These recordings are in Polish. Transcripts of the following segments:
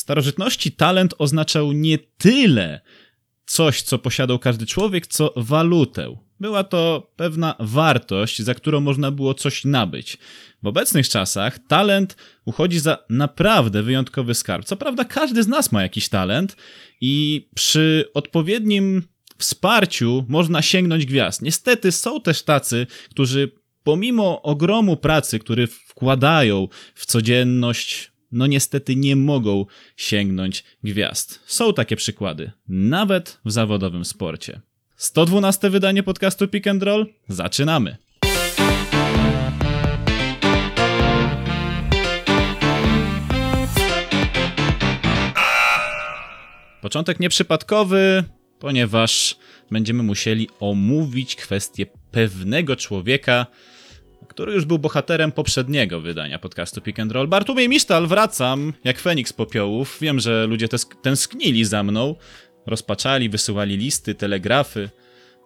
W starożytności talent oznaczał nie tyle coś, co posiadał każdy człowiek, co walutę. Była to pewna wartość, za którą można było coś nabyć. W obecnych czasach talent uchodzi za naprawdę wyjątkowy skarb. Co prawda, każdy z nas ma jakiś talent i przy odpowiednim wsparciu można sięgnąć gwiazd. Niestety są też tacy, którzy pomimo ogromu pracy, który wkładają w codzienność, no niestety nie mogą sięgnąć gwiazd. Są takie przykłady, nawet w zawodowym sporcie. 112 wydanie podcastu Pick and Roll. Zaczynamy. Początek nieprzypadkowy, ponieważ będziemy musieli omówić kwestię pewnego człowieka, który już był bohaterem poprzedniego wydania podcastu Pick and Roll. Bartłomiej Misztal, wracam jak Feniks Popiołów. Wiem, że ludzie tęsknili za mną, rozpaczali, wysyłali listy, telegrafy,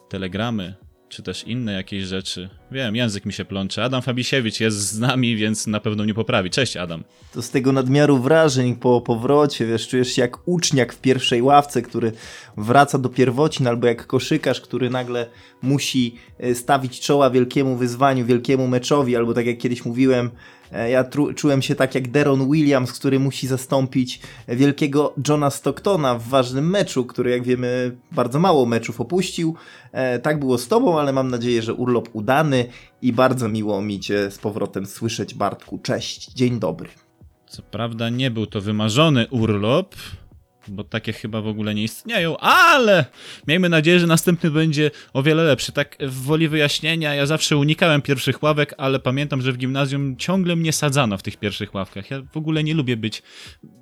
telegramy czy też inne jakieś rzeczy. Wiem, język mi się plącze. Adam Fabisiewicz jest z nami, więc na pewno nie poprawi. Cześć Adam. To z tego nadmiaru wrażeń po powrocie, wiesz, czujesz się jak uczniak w pierwszej ławce, który wraca do pierwocin, albo jak koszykarz, który nagle musi e, stawić czoła wielkiemu wyzwaniu, wielkiemu meczowi, albo tak jak kiedyś mówiłem, ja czułem się tak jak Deron Williams, który musi zastąpić wielkiego Johna Stocktona w ważnym meczu, który jak wiemy bardzo mało meczów opuścił. E, tak było z tobą, ale mam nadzieję, że urlop udany i bardzo miło mi cię z powrotem słyszeć Bartku. Cześć, dzień dobry. Co prawda nie był to wymarzony urlop, bo takie chyba w ogóle nie istnieją, ale miejmy nadzieję, że następny będzie o wiele lepszy. Tak w woli wyjaśnienia, ja zawsze unikałem pierwszych ławek, ale pamiętam, że w gimnazjum ciągle mnie sadzano w tych pierwszych ławkach. Ja w ogóle nie lubię być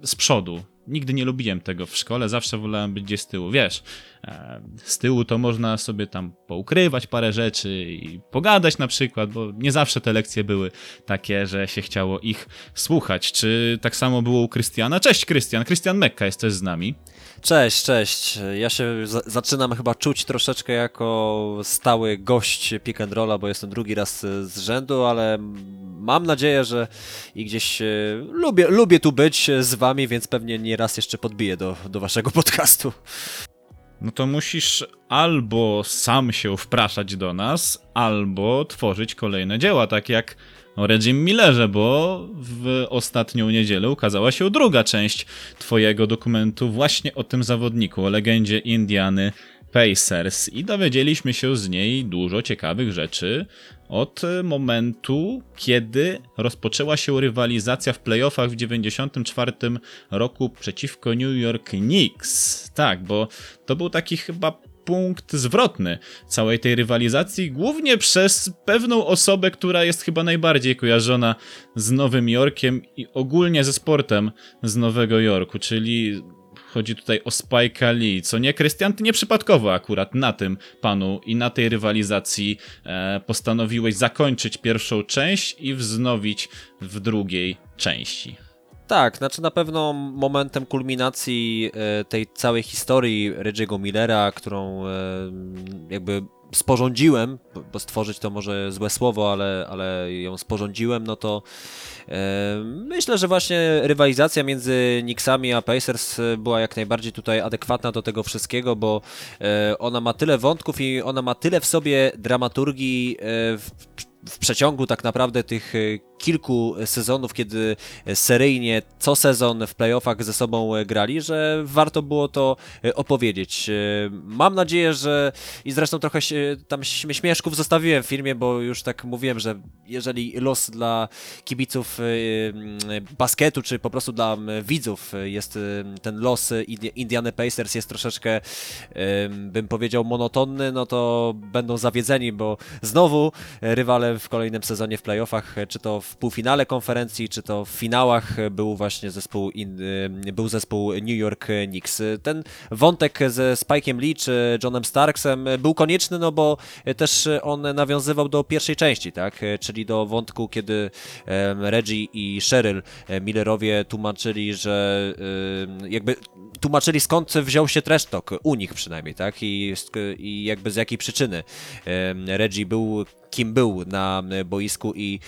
z przodu. Nigdy nie lubiłem tego w szkole, zawsze wolałem być gdzieś z tyłu. Wiesz, e, z tyłu to można sobie tam poukrywać parę rzeczy i pogadać na przykład, bo nie zawsze te lekcje były takie, że się chciało ich słuchać. Czy tak samo było u Krystiana? Cześć Krystian, Krystian Mekka jest też z nami. Cześć, cześć. Ja się zaczynam chyba czuć troszeczkę jako stały gość Pick and Rolla, bo jestem drugi raz z rzędu, ale mam nadzieję, że i gdzieś e, lubię, lubię tu być z wami, więc pewnie nie raz jeszcze podbiję do, do waszego podcastu. No to musisz albo sam się wpraszać do nas, albo tworzyć kolejne dzieła, tak jak o Reggie Millerze, bo w ostatnią niedzielę ukazała się druga część twojego dokumentu właśnie o tym zawodniku, o legendzie Indiany Pacers i dowiedzieliśmy się z niej dużo ciekawych rzeczy od momentu, kiedy rozpoczęła się rywalizacja w playoffach w 94 roku przeciwko New York Knicks. Tak, bo to był taki chyba punkt zwrotny całej tej rywalizacji, głównie przez pewną osobę, która jest chyba najbardziej kojarzona z Nowym Jorkiem i ogólnie ze sportem z Nowego Jorku, czyli chodzi tutaj o Spike'a Lee, co nie, Krystian, ty nieprzypadkowo akurat na tym panu i na tej rywalizacji e, postanowiłeś zakończyć pierwszą część i wznowić w drugiej części. Tak, znaczy na pewno momentem kulminacji e, tej całej historii Reggie'ego Millera, którą e, jakby sporządziłem, bo stworzyć to może złe słowo, ale, ale ją sporządziłem, no to e, myślę, że właśnie rywalizacja między Knicksami a Pacers była jak najbardziej tutaj adekwatna do tego wszystkiego, bo ona ma tyle wątków i ona ma tyle w sobie dramaturgii w, w przeciągu tak naprawdę tych kilku sezonów, kiedy seryjnie co sezon w playoffach ze sobą grali, że warto było to e, opowiedzieć. E, mam nadzieję, że i zresztą trochę się, tam śmieszków zostawiłem w filmie, bo już tak mówiłem, że jeżeli los dla kibiców e, basketu, czy po prostu dla widzów jest ten los Indiana Pacers jest troszeczkę, bym powiedział, monotonny, no to będą zawiedzeni, bo znowu rywale w kolejnym sezonie w playoffach, czy to w w półfinale konferencji, czy to w finałach był właśnie zespół, in, y, był zespół New York Knicks. Ten wątek ze Spike'em Lee czy Johnem Starksem był konieczny, no bo też on nawiązywał do pierwszej części, tak? Czyli do wątku, kiedy Reggie i Cheryl Millerowie tłumaczyli, że jakby tłumaczyli skąd wziął się trash u nich przynajmniej, tak? I, i jakby z jakiej przyczyny Reggie był kim był na boisku i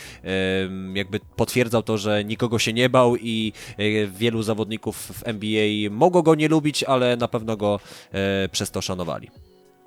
jakby potwierdzał to, że nikogo się nie bał i e, wielu zawodników w NBA mogło go nie lubić, ale na pewno go e, przez to szanowali.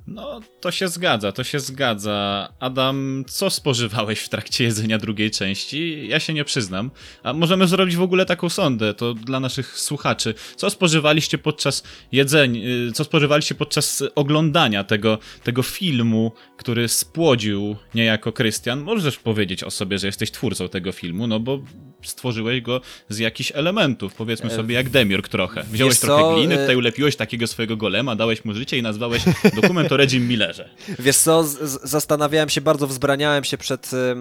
No, to się zgadza, to się zgadza. Adam, co spożywałeś w trakcie jedzenia drugiej części? Ja się nie przyznam. A możemy zrobić w ogóle taką sondę, to dla naszych słuchaczy. Co spożywaliście podczas jedzenia, co spożywaliście podczas oglądania tego, tego filmu, który spłodził niejako Krystian? Możesz powiedzieć o sobie, że jesteś twórcą tego filmu, no bo stworzyłeś go z jakichś elementów, powiedzmy sobie jak Demiurg trochę. Wziąłeś Wiesz trochę co, gliny, e- tutaj ulepiłeś takiego swojego golema, dałeś mu życie i nazwałeś dokument o Regim Millerze. Wiesz co, z- z- zastanawiałem się bardzo, wzbraniałem się przed e,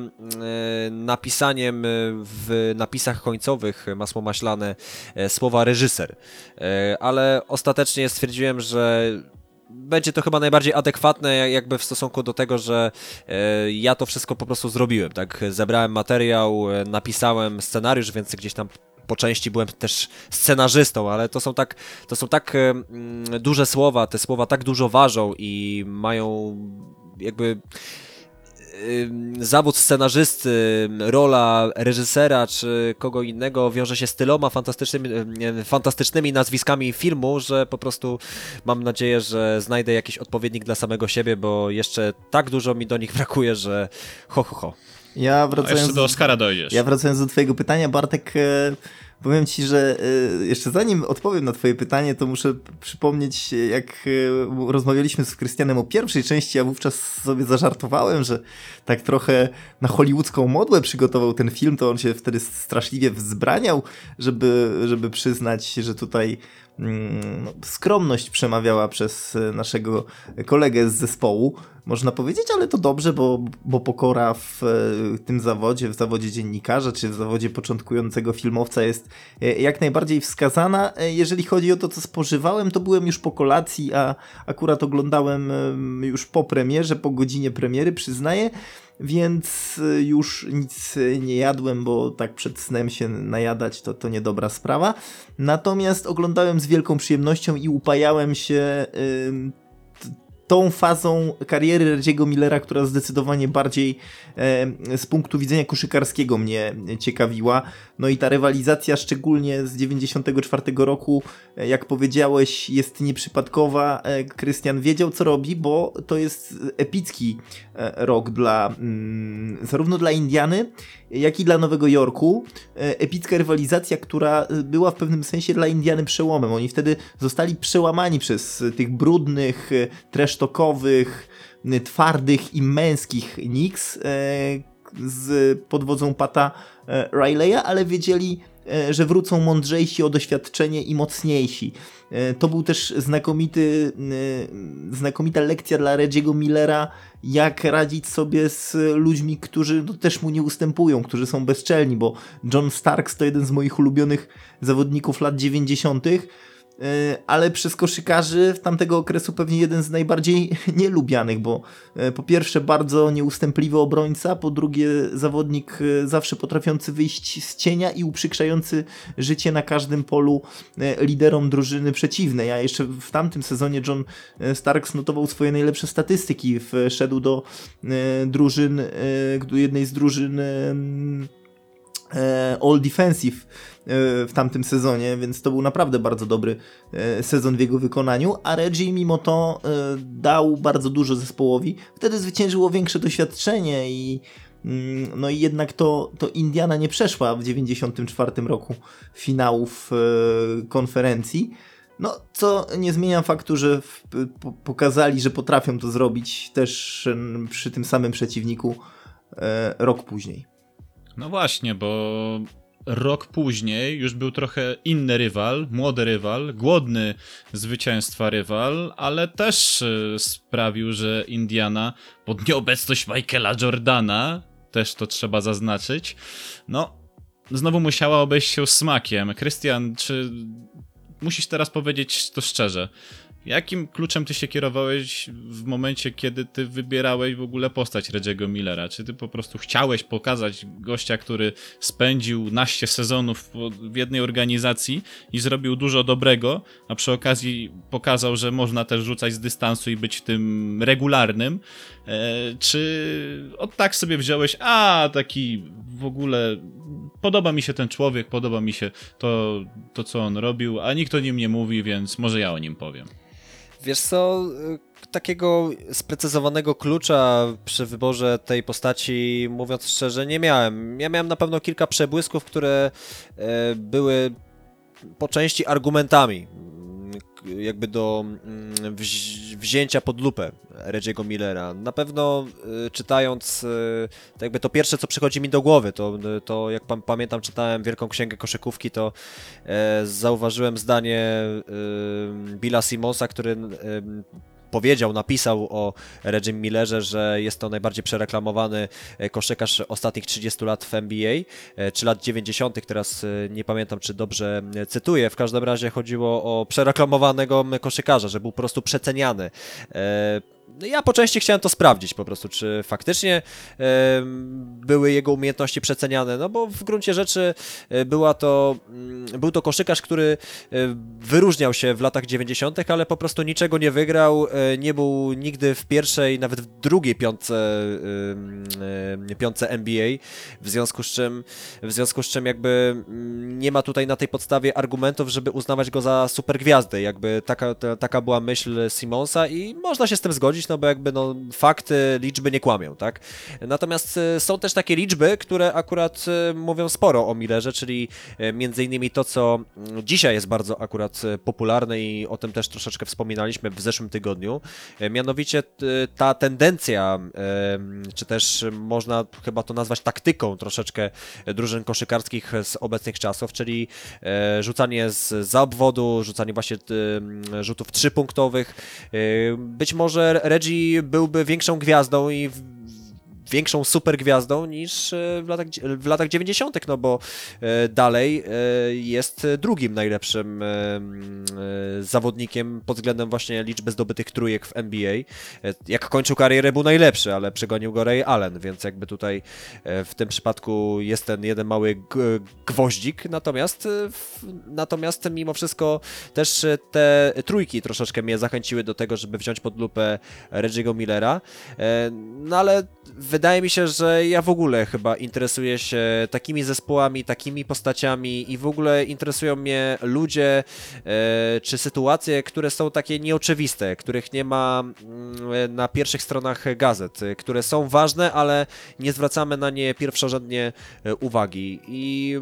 napisaniem e, w napisach końcowych masło maślane słowa reżyser, ale ostatecznie stwierdziłem, że będzie to chyba najbardziej adekwatne jak- jakby w stosunku do tego, że e, ja to wszystko po prostu zrobiłem, tak? Zebrałem materiał, e, napisałem scenariusz, więc gdzieś tam po części byłem też scenarzystą, ale to są tak, to są tak e, mm, duże słowa, te słowa tak dużo ważą i mają jakby zawód scenarzysty, rola reżysera czy kogo innego wiąże się z tyloma fantastycznymi, ym, fantastycznymi nazwiskami filmu, że po prostu mam nadzieję, że znajdę jakiś odpowiednik dla samego siebie, bo jeszcze tak dużo mi do nich brakuje, że ho, ho, ho. Ja wracając, jeszcze do Oscara dojdziesz. ja wracając do twojego pytania, Bartek, e, powiem ci, że e, jeszcze zanim odpowiem na twoje pytanie, to muszę przypomnieć, jak e, rozmawialiśmy z Krystianem o pierwszej części, ja wówczas sobie zażartowałem, że tak trochę na hollywoodzką modłę przygotował ten film, to on się wtedy straszliwie wzbraniał, żeby, żeby przyznać, że tutaj mm, no, skromność przemawiała przez e, naszego kolegę z zespołu, można powiedzieć, ale to dobrze, bo, bo pokora w e, tym zawodzie, w zawodzie dziennikarza, czy w zawodzie początkującego filmowca jest e, jak najbardziej wskazana. E, Jeżeli chodzi o to, co spożywałem, to byłem już po kolacji, a akurat oglądałem em, już po premierze, po godzinie premiery, przyznaję. Więc już nic nie jadłem, bo tak przed snem się najadać to, to niedobra sprawa. Natomiast oglądałem z wielką przyjemnością i upajałem się em, tą fazą kariery Reggie'ego Millera, która zdecydowanie bardziej e, z punktu widzenia koszykarskiego mnie ciekawiła. No i ta rywalizacja, szczególnie z 94 roku, e, jak powiedziałeś, jest nieprzypadkowa. E, Krystian wiedział, co robi, bo to jest epicki e, rok dla mm, zarówno dla Indiany, jak i dla Nowego Jorku. E, Epicka rywalizacja, która e, była w pewnym sensie dla Indiany przełomem. Oni wtedy zostali przełamani przez tych brudnych, e, tresztokowych, twardych i męskich Knicks z pod wodzą Pata Rileya, ale wiedzieli, że wrócą mądrzejsi o doświadczenie i mocniejsi. E, To był też znakomity, e, znakomita lekcja dla Reggie'ego Millera, jak radzić sobie z ludźmi, którzy no, też mu nie ustępują, którzy są bezczelni, bo John Starks to jeden z moich ulubionych zawodników lat 90., e, ale przez koszykarzy w tamtego okresu pewnie jeden z najbardziej nielubianych, bo e, po pierwsze bardzo nieustępliwy obrońca, po drugie zawodnik e, zawsze potrafiący wyjść z cienia i uprzykrzający życie na każdym polu e, liderom drużyny przeciwnej. A jeszcze w tamtym sezonie John e, Starks notował swoje najlepsze statystyki, wszedł do e, drużyn, e, jednej z drużyn e, e, All Defensive e, w tamtym sezonie, więc to był naprawdę bardzo dobry e, sezon w jego wykonaniu, a Reggie mimo to e, dał bardzo dużo zespołowi. Wtedy zwyciężyło większe doświadczenie i mm, no i jednak to, to Indiana nie przeszła w 94 roku finałów e, konferencji. No, co nie zmienia faktu, że pokazali, że potrafią to zrobić też przy tym samym przeciwniku e, rok później. No właśnie, bo rok później już był trochę inny rywal, młody rywal, głodny zwycięstwa rywal, ale też y, sprawił, że Indiana pod nieobecność Michaela Jordana, też to trzeba zaznaczyć, no znowu musiała obejść się smakiem. Krystian, czy musisz teraz powiedzieć to szczerze? Jakim kluczem ty się kierowałeś w momencie, kiedy ty wybierałeś w ogóle postać Reggie'ego Millera? Czy ty po prostu chciałeś pokazać gościa, który spędził naście sezonów w jednej organizacji i zrobił dużo dobrego, a przy okazji pokazał, że można też rzucać z dystansu i być tym regularnym? E, czy od tak sobie wziąłeś, a taki w ogóle podoba mi się ten człowiek, podoba mi się to, to co on robił, a nikt o nim nie mówi, więc może ja o nim powiem. Wiesz co, y, takiego sprecyzowanego klucza przy wyborze tej postaci, mówiąc szczerze, nie miałem. Ja miałem na pewno kilka przebłysków, które e, były po części argumentami jakby do mm, wzięcia pod lupę Reggie'ego Millera. Na pewno y, czytając, y, to jakby to pierwsze, co przychodzi mi do głowy, to, to jak pamiętam, czytałem Wielką Księgę Koszykówki, to e, zauważyłem zdanie y, Billa Simonsa, który powiedział, napisał o Reggie Millerze, że jest to najbardziej przereklamowany e, koszykarz ostatnich 30 lat w NBA, e, czy lat 90., teraz e, nie pamiętam, czy dobrze cytuję. W każdym razie chodziło o przereklamowanego koszykarza, że był po prostu przeceniany ja po części chciałem to sprawdzić po prostu, czy faktycznie były jego umiejętności przeceniane, no bo w gruncie rzeczy e, była to, mm, był to koszykarz, który e, wyróżniał się w latach 90., ale po prostu niczego nie wygrał, e, nie był nigdy w pierwszej, nawet w drugiej piątce, piątce NBA, w związku z czym, w związku z czym jakby mm, nie ma tutaj na tej podstawie argumentów, żeby uznawać go za supergwiazdę, jakby taka, taka była myśl Simonsa i można się z tym zgodzić, no bo jakby no, fakty, liczby nie kłamią, tak? Natomiast e, są też takie liczby, które akurat e, mówią sporo o Millerze, czyli e, między innymi to, co mm, dzisiaj jest bardzo akurat popularne i o tym też troszeczkę wspominaliśmy w zeszłym tygodniu, mianowicie ta tendencja, czy też można chyba to nazwać taktyką troszeczkę drużyn koszykarskich z obecnych czasów, czyli rzucanie z za obwodu, rzucanie właśnie rzutów trzypunktowych, być może Reggie byłby większą gwiazdą i większą super gwiazdą niż e, w latach, w latach 90., no bo e, dalej e, jest drugim najlepszym zawodnikiem pod względem właśnie liczby zdobytych trójek w NBA. Jak kończył karierę był najlepszy, ale przegonił go Ray Allen, więc jakby tutaj w tym przypadku jest ten jeden mały gwoździk, natomiast natomiast mimo wszystko też te trójki troszeczkę mnie zachęciły do tego, żeby wziąć pod lupę Reggie'ego Millera, no ale wydaje mi się, że ja w ogóle chyba interesuję się takimi zespołami, takimi postaciami i w ogóle interesują mnie ludzie e, czy sytuacje, które są takie nieoczywiste, których nie ma mm, na pierwszych stronach gazet, które są ważne, ale nie zwracamy na nie pierwszorzędnie e, uwagi. I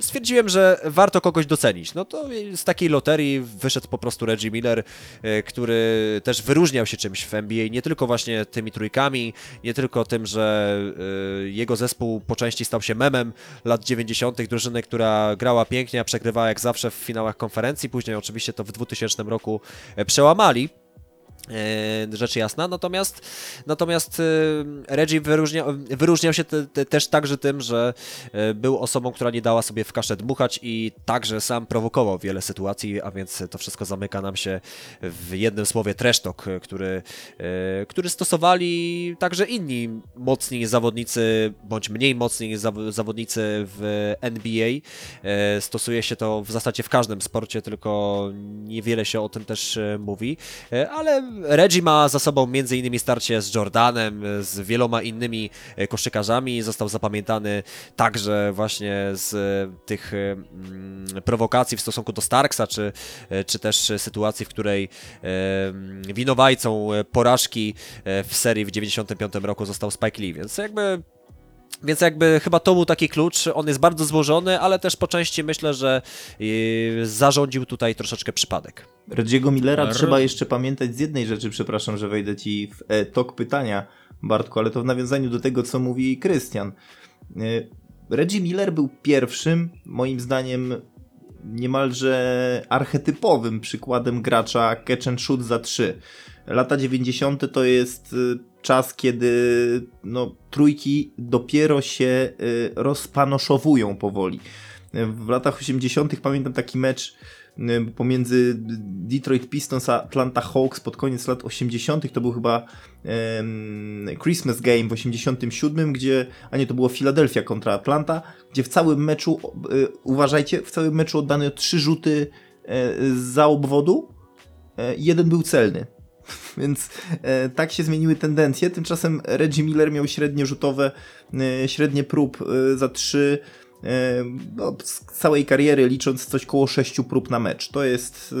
stwierdziłem, że warto kogoś docenić. No to z takiej loterii wyszedł po prostu Reggie Miller, e, który też wyróżniał się czymś w NBA, nie tylko właśnie tymi trójkami, nie tylko tym, że e, jego zespół po części stał się memem lat 90., drużyny, która grała pięknie, a przegrywała jak zawsze w finałach konferencji, później oczywiście to w 2000 roku e, przełamali. E, rzecz jasna, natomiast natomiast e, Reggie wyróżniał, wyróżniał się te, te, też także tym, że e, był osobą, która nie dała sobie w kaszę dmuchać i także sam prowokował wiele sytuacji, a więc to wszystko zamyka nam się w jednym słowie trash talk, który, który stosowali także inni mocni zawodnicy, bądź mniej mocni zawodnicy w NBA. Stosuje się to w zasadzie w każdym sporcie, tylko niewiele się o tym też mówi, ale Reggie ma za sobą m.in. starcie z Jordanem, z wieloma innymi e, koszykarzami. Został zapamiętany także właśnie z e, tych mm, prowokacji w stosunku do Starksa, czy, e, czy też sytuacji, w której winowajcą porażki w serii w 95 roku został Spike Lee, więc jakby więc jakby chyba to był taki klucz. On jest bardzo złożony, ale też po części myślę, że yy, zarządził tutaj troszeczkę przypadek. Reggie'ego Millera R trzeba jeszcze pamiętać z jednej rzeczy, przepraszam, że wejdę ci w e, tok pytania, Bartku, ale to w nawiązaniu do tego, co mówi Krystian. E, Reggie Miller był pierwszym, moim zdaniem, niemalże archetypowym przykładem gracza catch and shoot za 3. Lata 90. to jest y, czas, kiedy no, trójki dopiero się y, rozpanoszowują powoli. W latach 80. pamiętam taki mecz pomiędzy Detroit Pistons a Atlanta Hawks pod koniec lat 80. To był chyba um, Christmas Game w 87, gdzie, a nie, to było Philadelphia kontra Atlanta, gdzie w całym meczu, y, uważajcie, w całym meczu oddano trzy rzuty y, za obwodu, y, jeden był celny. Więc e, tak się zmieniły tendencje. Tymczasem Reggie Miller miał średnie rzutowe, e, średnie prób e, za trzy no, z całej kariery licząc coś koło 6 prób na mecz. To jest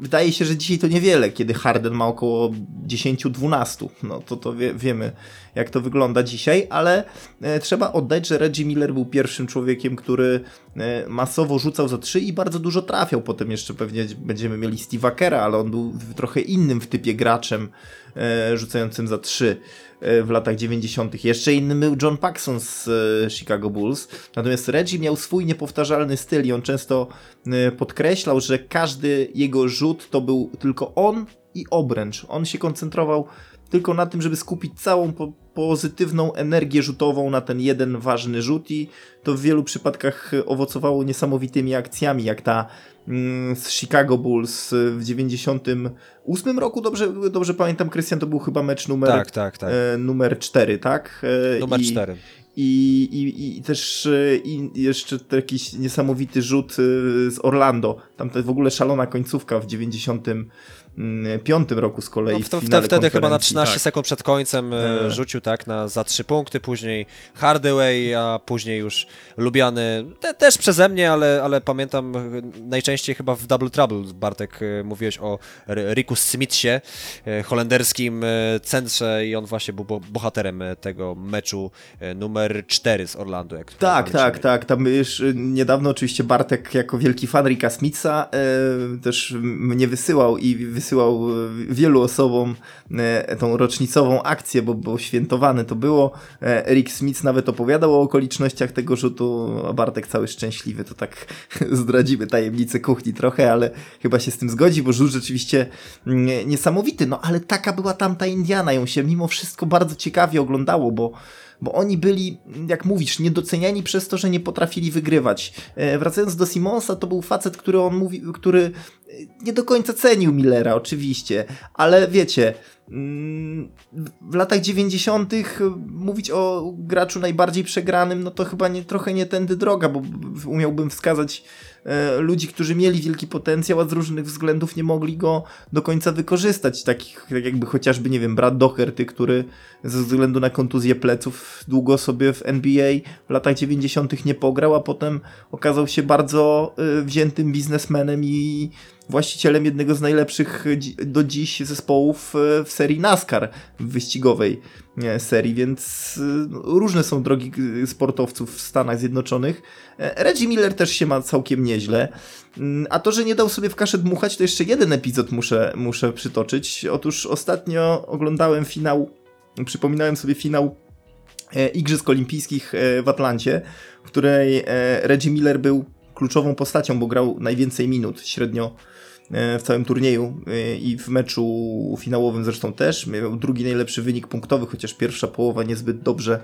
wydaje się, że dzisiaj to niewiele, kiedy Harden ma około 10-12. No to, to wie, wiemy, jak to wygląda dzisiaj, ale e, trzeba oddać, że Reggie Miller był pierwszym człowiekiem, który e, masowo rzucał za 3 i bardzo dużo trafiał. Potem jeszcze pewnie będziemy mieli Steve'a Kera, ale on był trochę innym w typie graczem rzucającym za 3 w latach 90. Jeszcze innym był John Paxson z Chicago Bulls. Natomiast Reggie miał swój niepowtarzalny styl i on często podkreślał, że każdy jego rzut to był tylko on i obręcz. On się koncentrował tylko na tym, żeby skupić całą po pozytywną energię rzutową na ten jeden ważny rzut i to w wielu przypadkach owocowało niesamowitymi akcjami, jak ta mm, z Chicago Bulls w 98 roku, dobrze, dobrze pamiętam, Krystian, to był chyba mecz numer, tak, tak, tak. E, numer 4, tak? E, numer I, 4. I, i, i też e, i jeszcze jakiś niesamowity rzut z Orlando. Tam to w ogóle szalona końcówka w 90 piątym roku z kolei. No, w, w wtedy chyba na 13 tak. sekund przed końcem e... rzucił tak na za 3 punkty, później Hardaway, a później już Lubiany, te, też przeze mnie, ale, ale pamiętam najczęściej chyba w Double Trouble, Bartek, e, mówiłeś o Riku Smithsie, e, holenderskim centrze i on właśnie był bohaterem tego meczu numer 4 z Orlando. Jak tak, tak, tak. Tam już niedawno oczywiście Bartek jako wielki fan Rika Smitha też mnie wysyłał i wysyłał wysyłał e, wielu osobom e, tą rocznicową akcję, bo, bo świętowane to było. E, Rick Smith nawet opowiadał o okolicznościach tego rzutu, a Bartek cały szczęśliwy, to tak zdradzimy tajemnicę kuchni trochę, ale chyba się z tym zgodzi, bo rzut rzeczywiście mm, niesamowity, no ale taka była tamta Indiana, ją się mimo wszystko bardzo ciekawie oglądało, bo bo oni byli, jak mówisz, niedoceniani przez to, że nie potrafili wygrywać. E, wracając do Simonsa, to był facet, który on mówi, który e, nie do końca cenił Millera, oczywiście, ale wiecie, mm, w latach 90. mówić o graczu najbardziej przegranym, no to chyba nie, trochę nie tędy droga, bo umiałbym wskazać E, ludzi, którzy mieli wielki potencjał, a z różnych względów nie mogli go do końca wykorzystać. Takich tak jakby chociażby, nie wiem, Brad Doherty, który ze względu na kontuzję pleców długo sobie w NBA w latach 90. nie pograł, a potem okazał się bardzo e, wziętym biznesmenem i właścicielem jednego z najlepszych do dziś zespołów e, w serii NASCAR wyścigowej serii, więc różne są drogi sportowców w Stanach Zjednoczonych. Reggie Miller też się ma całkiem nieźle. Mm, a to, że nie dał sobie w kaszę dmuchać, to jeszcze jeden epizod muszę, muszę przytoczyć. Otóż ostatnio oglądałem finał, przypominałem sobie finał e, Igrzysk Olimpijskich e, w Atlancie, w której e, Reggie Miller był kluczową postacią, bo grał najwięcej minut, średnio w całym turnieju i w meczu finałowym zresztą też. Miał drugi najlepszy wynik punktowy, chociaż pierwsza połowa niezbyt dobrze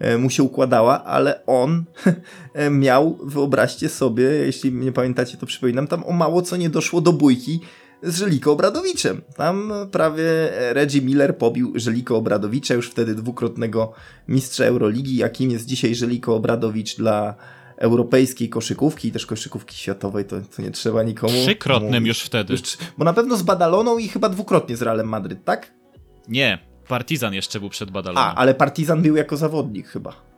E, mu się układała, ale on e, miał, wyobraźcie sobie, jeśli nie pamiętacie, to przypominam, tam o mało co nie doszło do bójki z Żeliko Obradowiczem. Tam prawie Reggie Miller pobił Żeliko Obradowicza, już wtedy dwukrotnego mistrza Euroligi, jakim jest dzisiaj Żeliko Obradowicz dla europejskiej koszykówki i też koszykówki światowej, to, to nie trzeba nikomu. Trzykrotnym mówić. już wtedy. Już, bo na pewno z Badaloną i chyba dwukrotnie z Realem Madryt, tak? Nie, Partizan jeszcze był przed Badalonem. A, ale Partizan był jako zawodnik chyba.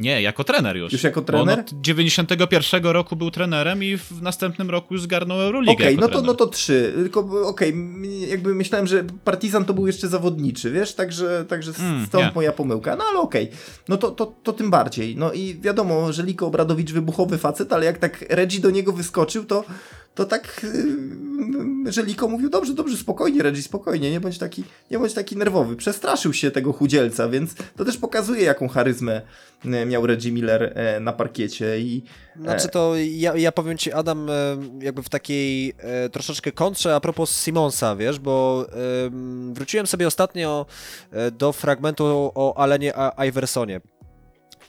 Nie, jako trener już. Już jako trener? On od 91 roku był trenerem i w następnym roku już zgarnął Euroligę Okej, okay, no, to, no to trzy. Tylko okej, okay, jakby myślałem, że Partizan to był jeszcze zawodniczy, wiesz? Także, także mm, stąd nie. moja pomyłka. No ale okej, okay. no to, to, to tym bardziej. No i wiadomo, że Liko Obradowicz wybuchowy facet, ale jak tak Reggie do niego wyskoczył, to to tak yy, Żeliko mówił, dobrze, dobrze, spokojnie Reggie, spokojnie, nie bądź taki, nie bądź taki nerwowy. Przestraszył się tego chudzielca, więc to też pokazuje, jaką charyzmę yy, miał Reggie Miller yy, na parkiecie i... Znaczy to ja, ja powiem Ci, Adam, jakby w takiej troszeczkę kontrze a propos Simonsa, wiesz, bo wróciłem sobie ostatnio do fragmentu o Alenie Iversonie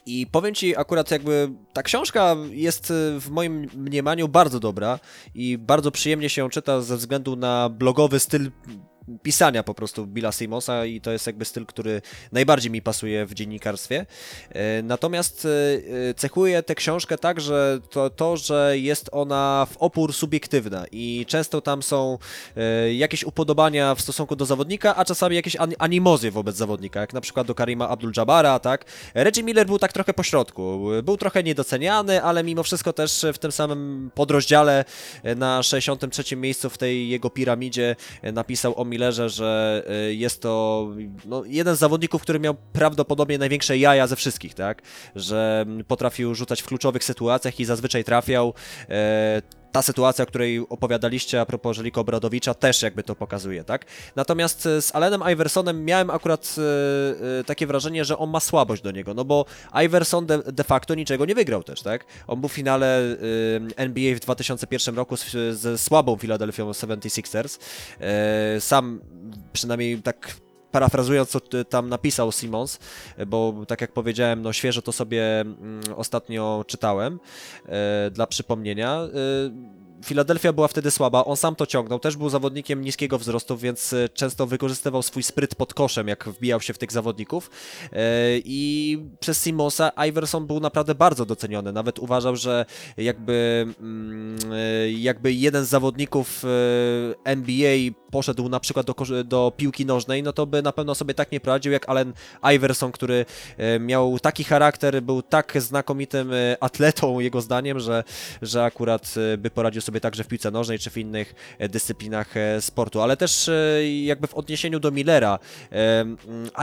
I powiem ci akurat jakby ta książka jest y, w moim mniemaniu bardzo dobra i bardzo przyjemnie się ją czyta ze względu na blogowy styl pisania po prostu Billa Simonsa i to jest jakby styl, który najbardziej mi pasuje w dziennikarstwie. E, Natomiast e, e, cechuje tę książkę tak, że to, to, że jest ona w opór subiektywna i często tam są jakieś upodobania w stosunku do zawodnika, a czasami jakieś an- animozje wobec zawodnika, jak na przykład do Karima Abdul-Jabara, tak? Reggie Miller był tak trochę pośrodku, był trochę niedoceniany, ale mimo wszystko też w tym samym podrozdziale na 63 miejscu w tej jego piramidzie napisał o Millerze, że e, jest to no, jeden z zawodników, który miał prawdopodobnie największe jaja ze wszystkich, tak? Że mm, potrafił rzucać w kluczowych sytuacjach i zazwyczaj trafiał. E, ta sytuacja, o której opowiadaliście a propos Żeliko Obradowicza też jakby to pokazuje, tak? Natomiast e, z Allenem Iversonem miałem akurat e, e, takie wrażenie, że on ma słabość do niego, no bo Iverson de, de facto niczego nie wygrał też, tak? On był w finale NBA w 2001 roku ze słabą Philadelphia 76ers. E, sam przynajmniej tak parafrazując, co tam napisał Simons, bo tak jak powiedziałem, no świeżo to sobie mm, ostatnio czytałem e, dla przypomnienia. Filadelfia była wtedy słaba, on sam to ciągnął, też był zawodnikiem niskiego wzrostu, więc e, często wykorzystywał swój spryt pod koszem, jak wbijał się w tych zawodników. E, i przez Simonsa Iverson był naprawdę bardzo doceniony, nawet uważał, że jakby, mm, e, jakby jeden z zawodników NBA poszedł na przykład do, do piłki nożnej, no to by na pewno sobie tak nie poradził jak Allen Iverson, który miał taki charakter, był tak znakomitym atletą jego zdaniem, że, że akurat by poradził sobie także w piłce nożnej czy w innych e, dyscyplinach e, sportu, ale też e, jakby w odniesieniu do Millera mm,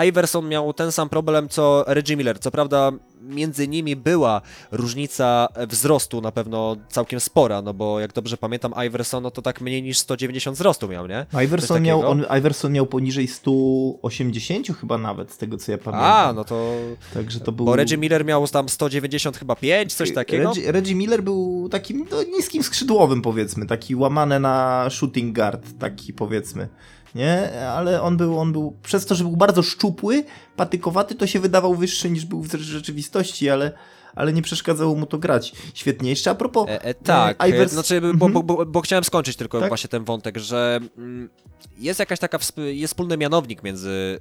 Iverson miał ten sam problem co Reggie Miller, co prawda między nimi była różnica wzrostu na pewno całkiem spora, no bo jak dobrze pamiętam Iverson, no to tak mniej niż 190 wzrostu miał, nie? Iverson miał, on, Iverson miał poniżej 180 chyba nawet, z tego co ja pamiętam. A, no to... Także to był... Bo Reggie Miller miał tam 190 chyba 5, coś takiego. Reggie, Reggie Miller był takim no, niskim skrzydłowym powiedzmy, taki łamany na shooting guard, taki powiedzmy. Nie, ale on był, on był, przez to, że był bardzo szczupły, patykowaty, to się wydawał wyższy niż był w rzeczywistości, ale, ale nie przeszkadzało mu to grać. Świetnie. Jeszcze a propos... E, e, tak, e, Ivers... znaczy, bo, Mhm. bo, bo, bo chciałem skończyć tylko Tak? właśnie ten wątek, że mm, jest jakaś taka, jest wspólny mianownik między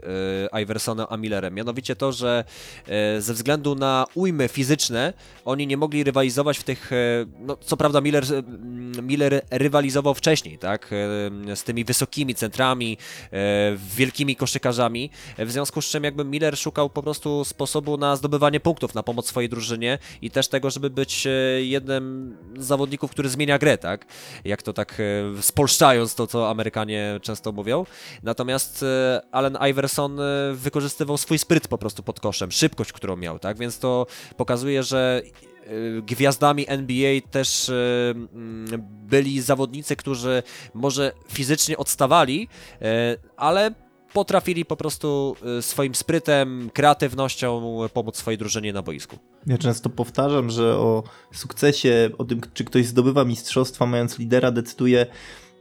e, Iversonem a Millerem, mianowicie to, że e, ze względu na ujmy fizyczne, oni nie mogli rywalizować w tych, no co prawda Miller, mm, Miller rywalizował wcześniej, tak, z tymi wysokimi centrami, wielkimi koszykarzami, w związku z czym jakby Miller szukał po prostu sposobu na zdobywanie punktów, na pomoc swojej i też tego, żeby być e, jednym z zawodników, który zmienia grę, tak? Jak to tak e, spolszczając to, co Amerykanie często mówią. Natomiast e, Allen Iverson wykorzystywał swój spryt po prostu pod koszem, szybkość, którą miał, tak? Więc to pokazuje, że gwiazdami NBA też mm, byli zawodnicy, którzy może fizycznie odstawali, ale potrafili po prostu e, swoim sprytem, kreatywnością pomóc swojej drużynie na boisku. Ja często powtarzam, że o sukcesie, o tym, czy ktoś zdobywa mistrzostwa, mając lidera, decyduje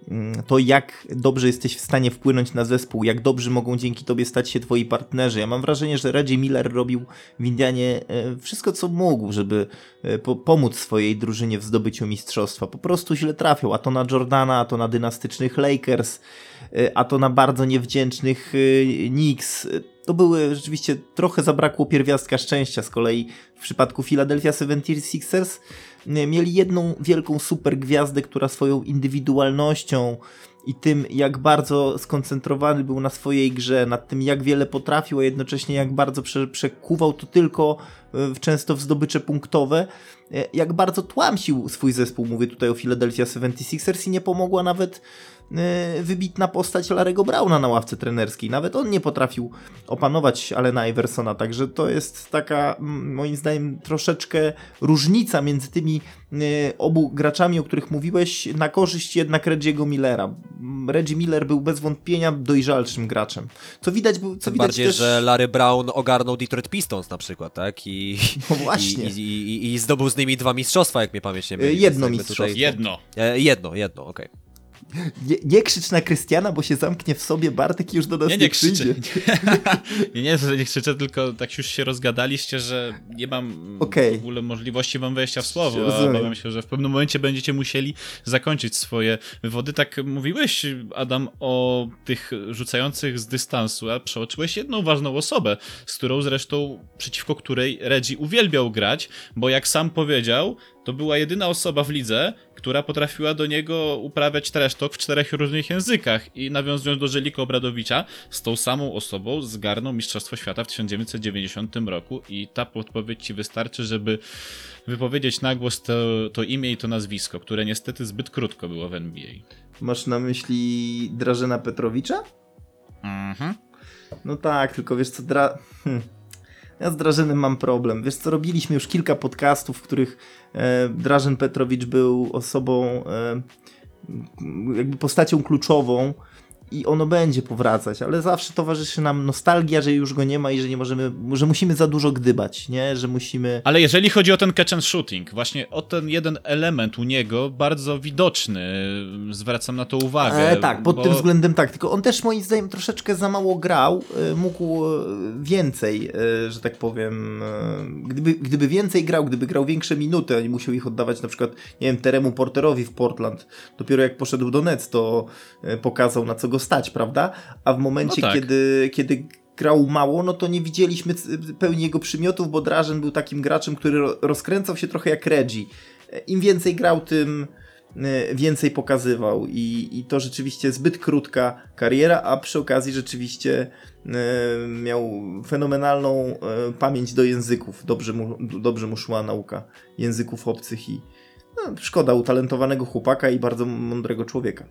mm, to, jak dobrze jesteś w stanie wpłynąć na zespół, jak dobrzy mogą dzięki tobie stać się twoi partnerzy. Ja mam wrażenie, że Reggie Miller robił w Indianie e, wszystko, co mógł, żeby e, po pomóc swojej drużynie w zdobyciu mistrzostwa. Po prostu źle trafiał, a to na Jordana, a to na dynastycznych Lakers, a to na bardzo niewdzięcznych e, Knicks. To były rzeczywiście trochę zabrakło pierwiastka szczęścia. Z kolei w przypadku Philadelphia 76ers y, mieli jedną wielką super gwiazdę, która swoją indywidualnością i tym, jak bardzo skoncentrowany był na swojej grze, nad tym, jak wiele potrafił, a jednocześnie jak bardzo prze, przekuwał to tylko y, w- często w zdobycze punktowe, y, jak bardzo tłamsił swój zespół. Mówię tutaj o Philadelphia 76ers i nie pomogła nawet y, wybitna postać Larego Browna na ławce trenerskiej. Nawet on nie potrafił opanować Alena Iversona, także to jest taka moim zdaniem troszeczkę różnica między tymi y, obu graczami, o których mówiłeś, na korzyść jednak Reggie'ego Millera. Reggie Miller był bez wątpienia dojrzalszym graczem. Co widać, co Tym widać bardziej, też... że Larry Brown ogarnął Detroit Pistons na przykład, tak? I, No właśnie. i, i, i, i zdobył z nimi dwa mistrzostwa, jak mnie pamięć nie myli. E, jedno mistrzostwo. Jedno. E, jedno, jedno, okej. Nie, nie krzycz na Krystiana, bo się zamknie w sobie Bartek i już do nas Nie, nie, nie krzyczę. nie, nie, nie krzyczę, tylko tak już się rozgadaliście, że nie mam Okej. w ogóle możliwości wam wejścia w słowo. A obawiam się, że w pewnym momencie będziecie musieli zakończyć swoje wywody. Tak mówiłeś, Adam, o tych rzucających z dystansu, a przeoczyłeś jedną ważną osobę, z którą zresztą, przeciwko której Reggie uwielbiał grać, bo jak sam powiedział, to była jedyna osoba w lidze, która potrafiła do niego uprawiać trash talk w czterech różnych językach i nawiązując do Żeliko Obradowicza, z tą samą osobą zgarnął Mistrzostwo Świata w 1990 roku i ta podpowiedź ci wystarczy, żeby wypowiedzieć na głos to, to imię i to nazwisko, które niestety zbyt krótko było w NBA. Masz na myśli Drażena Petrowicza? Mhm. No tak, tylko wiesz co, dra... Hm. Ja z Drażenem mam problem. Wiesz co, robiliśmy już kilka podcastów, w których e, Drażen Petrowicz był osobą, e, jakby postacią kluczową i ono będzie powracać, ale zawsze towarzyszy nam nostalgia, że już go nie ma i że nie możemy, że musimy za dużo gdybać, nie? Że musimy... Ale jeżeli chodzi o ten catch and shooting, właśnie o ten jeden element u niego, bardzo widoczny, zwracam na to uwagę. E, tak, pod bo- tym względem tak, tylko on też moim zdaniem troszeczkę za mało grał, e, mógł e, więcej, e, że tak powiem, gdyby, gdyby więcej grał, gdyby grał większe minuty, a nie musiał ich oddawać na przykład, nie wiem, Teremu Porterowi w Portland, dopiero jak poszedł do Nets, to pokazał na co go stać, prawda? A w momencie, No tak. kiedy, kiedy grał mało, no to nie widzieliśmy pełni jego przymiotów, bo Drażen był takim graczem, który ro- rozkręcał się trochę jak Reggie. Im więcej grał, tym e, więcej pokazywał i, i to rzeczywiście zbyt krótka kariera, a przy okazji rzeczywiście e, miał fenomenalną e, pamięć do języków. Dobrze mu, dobrze mu szła nauka języków obcych i no, szkoda utalentowanego chłopaka i bardzo mądrego człowieka.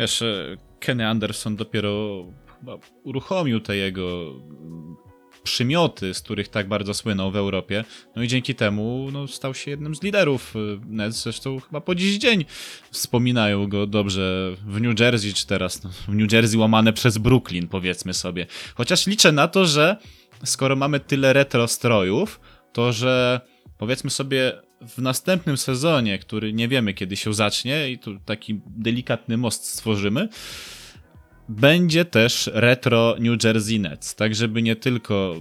Wiesz, e, Kenny Anderson dopiero chyba uruchomił te jego mm, przymioty, z których tak bardzo słynął w Europie. No i dzięki temu no, stał się jednym z liderów e, Nets. Zresztą chyba po dziś dzień wspominają go dobrze w New Jersey, czy teraz no, w New Jersey łamane przez Brooklyn, powiedzmy sobie. Chociaż liczę na to, że skoro mamy tyle retro strojów, to że powiedzmy sobie w następnym sezonie, który nie wiemy kiedy się zacznie i tu taki delikatny most stworzymy, będzie też retro New Jersey Nets, tak żeby nie tylko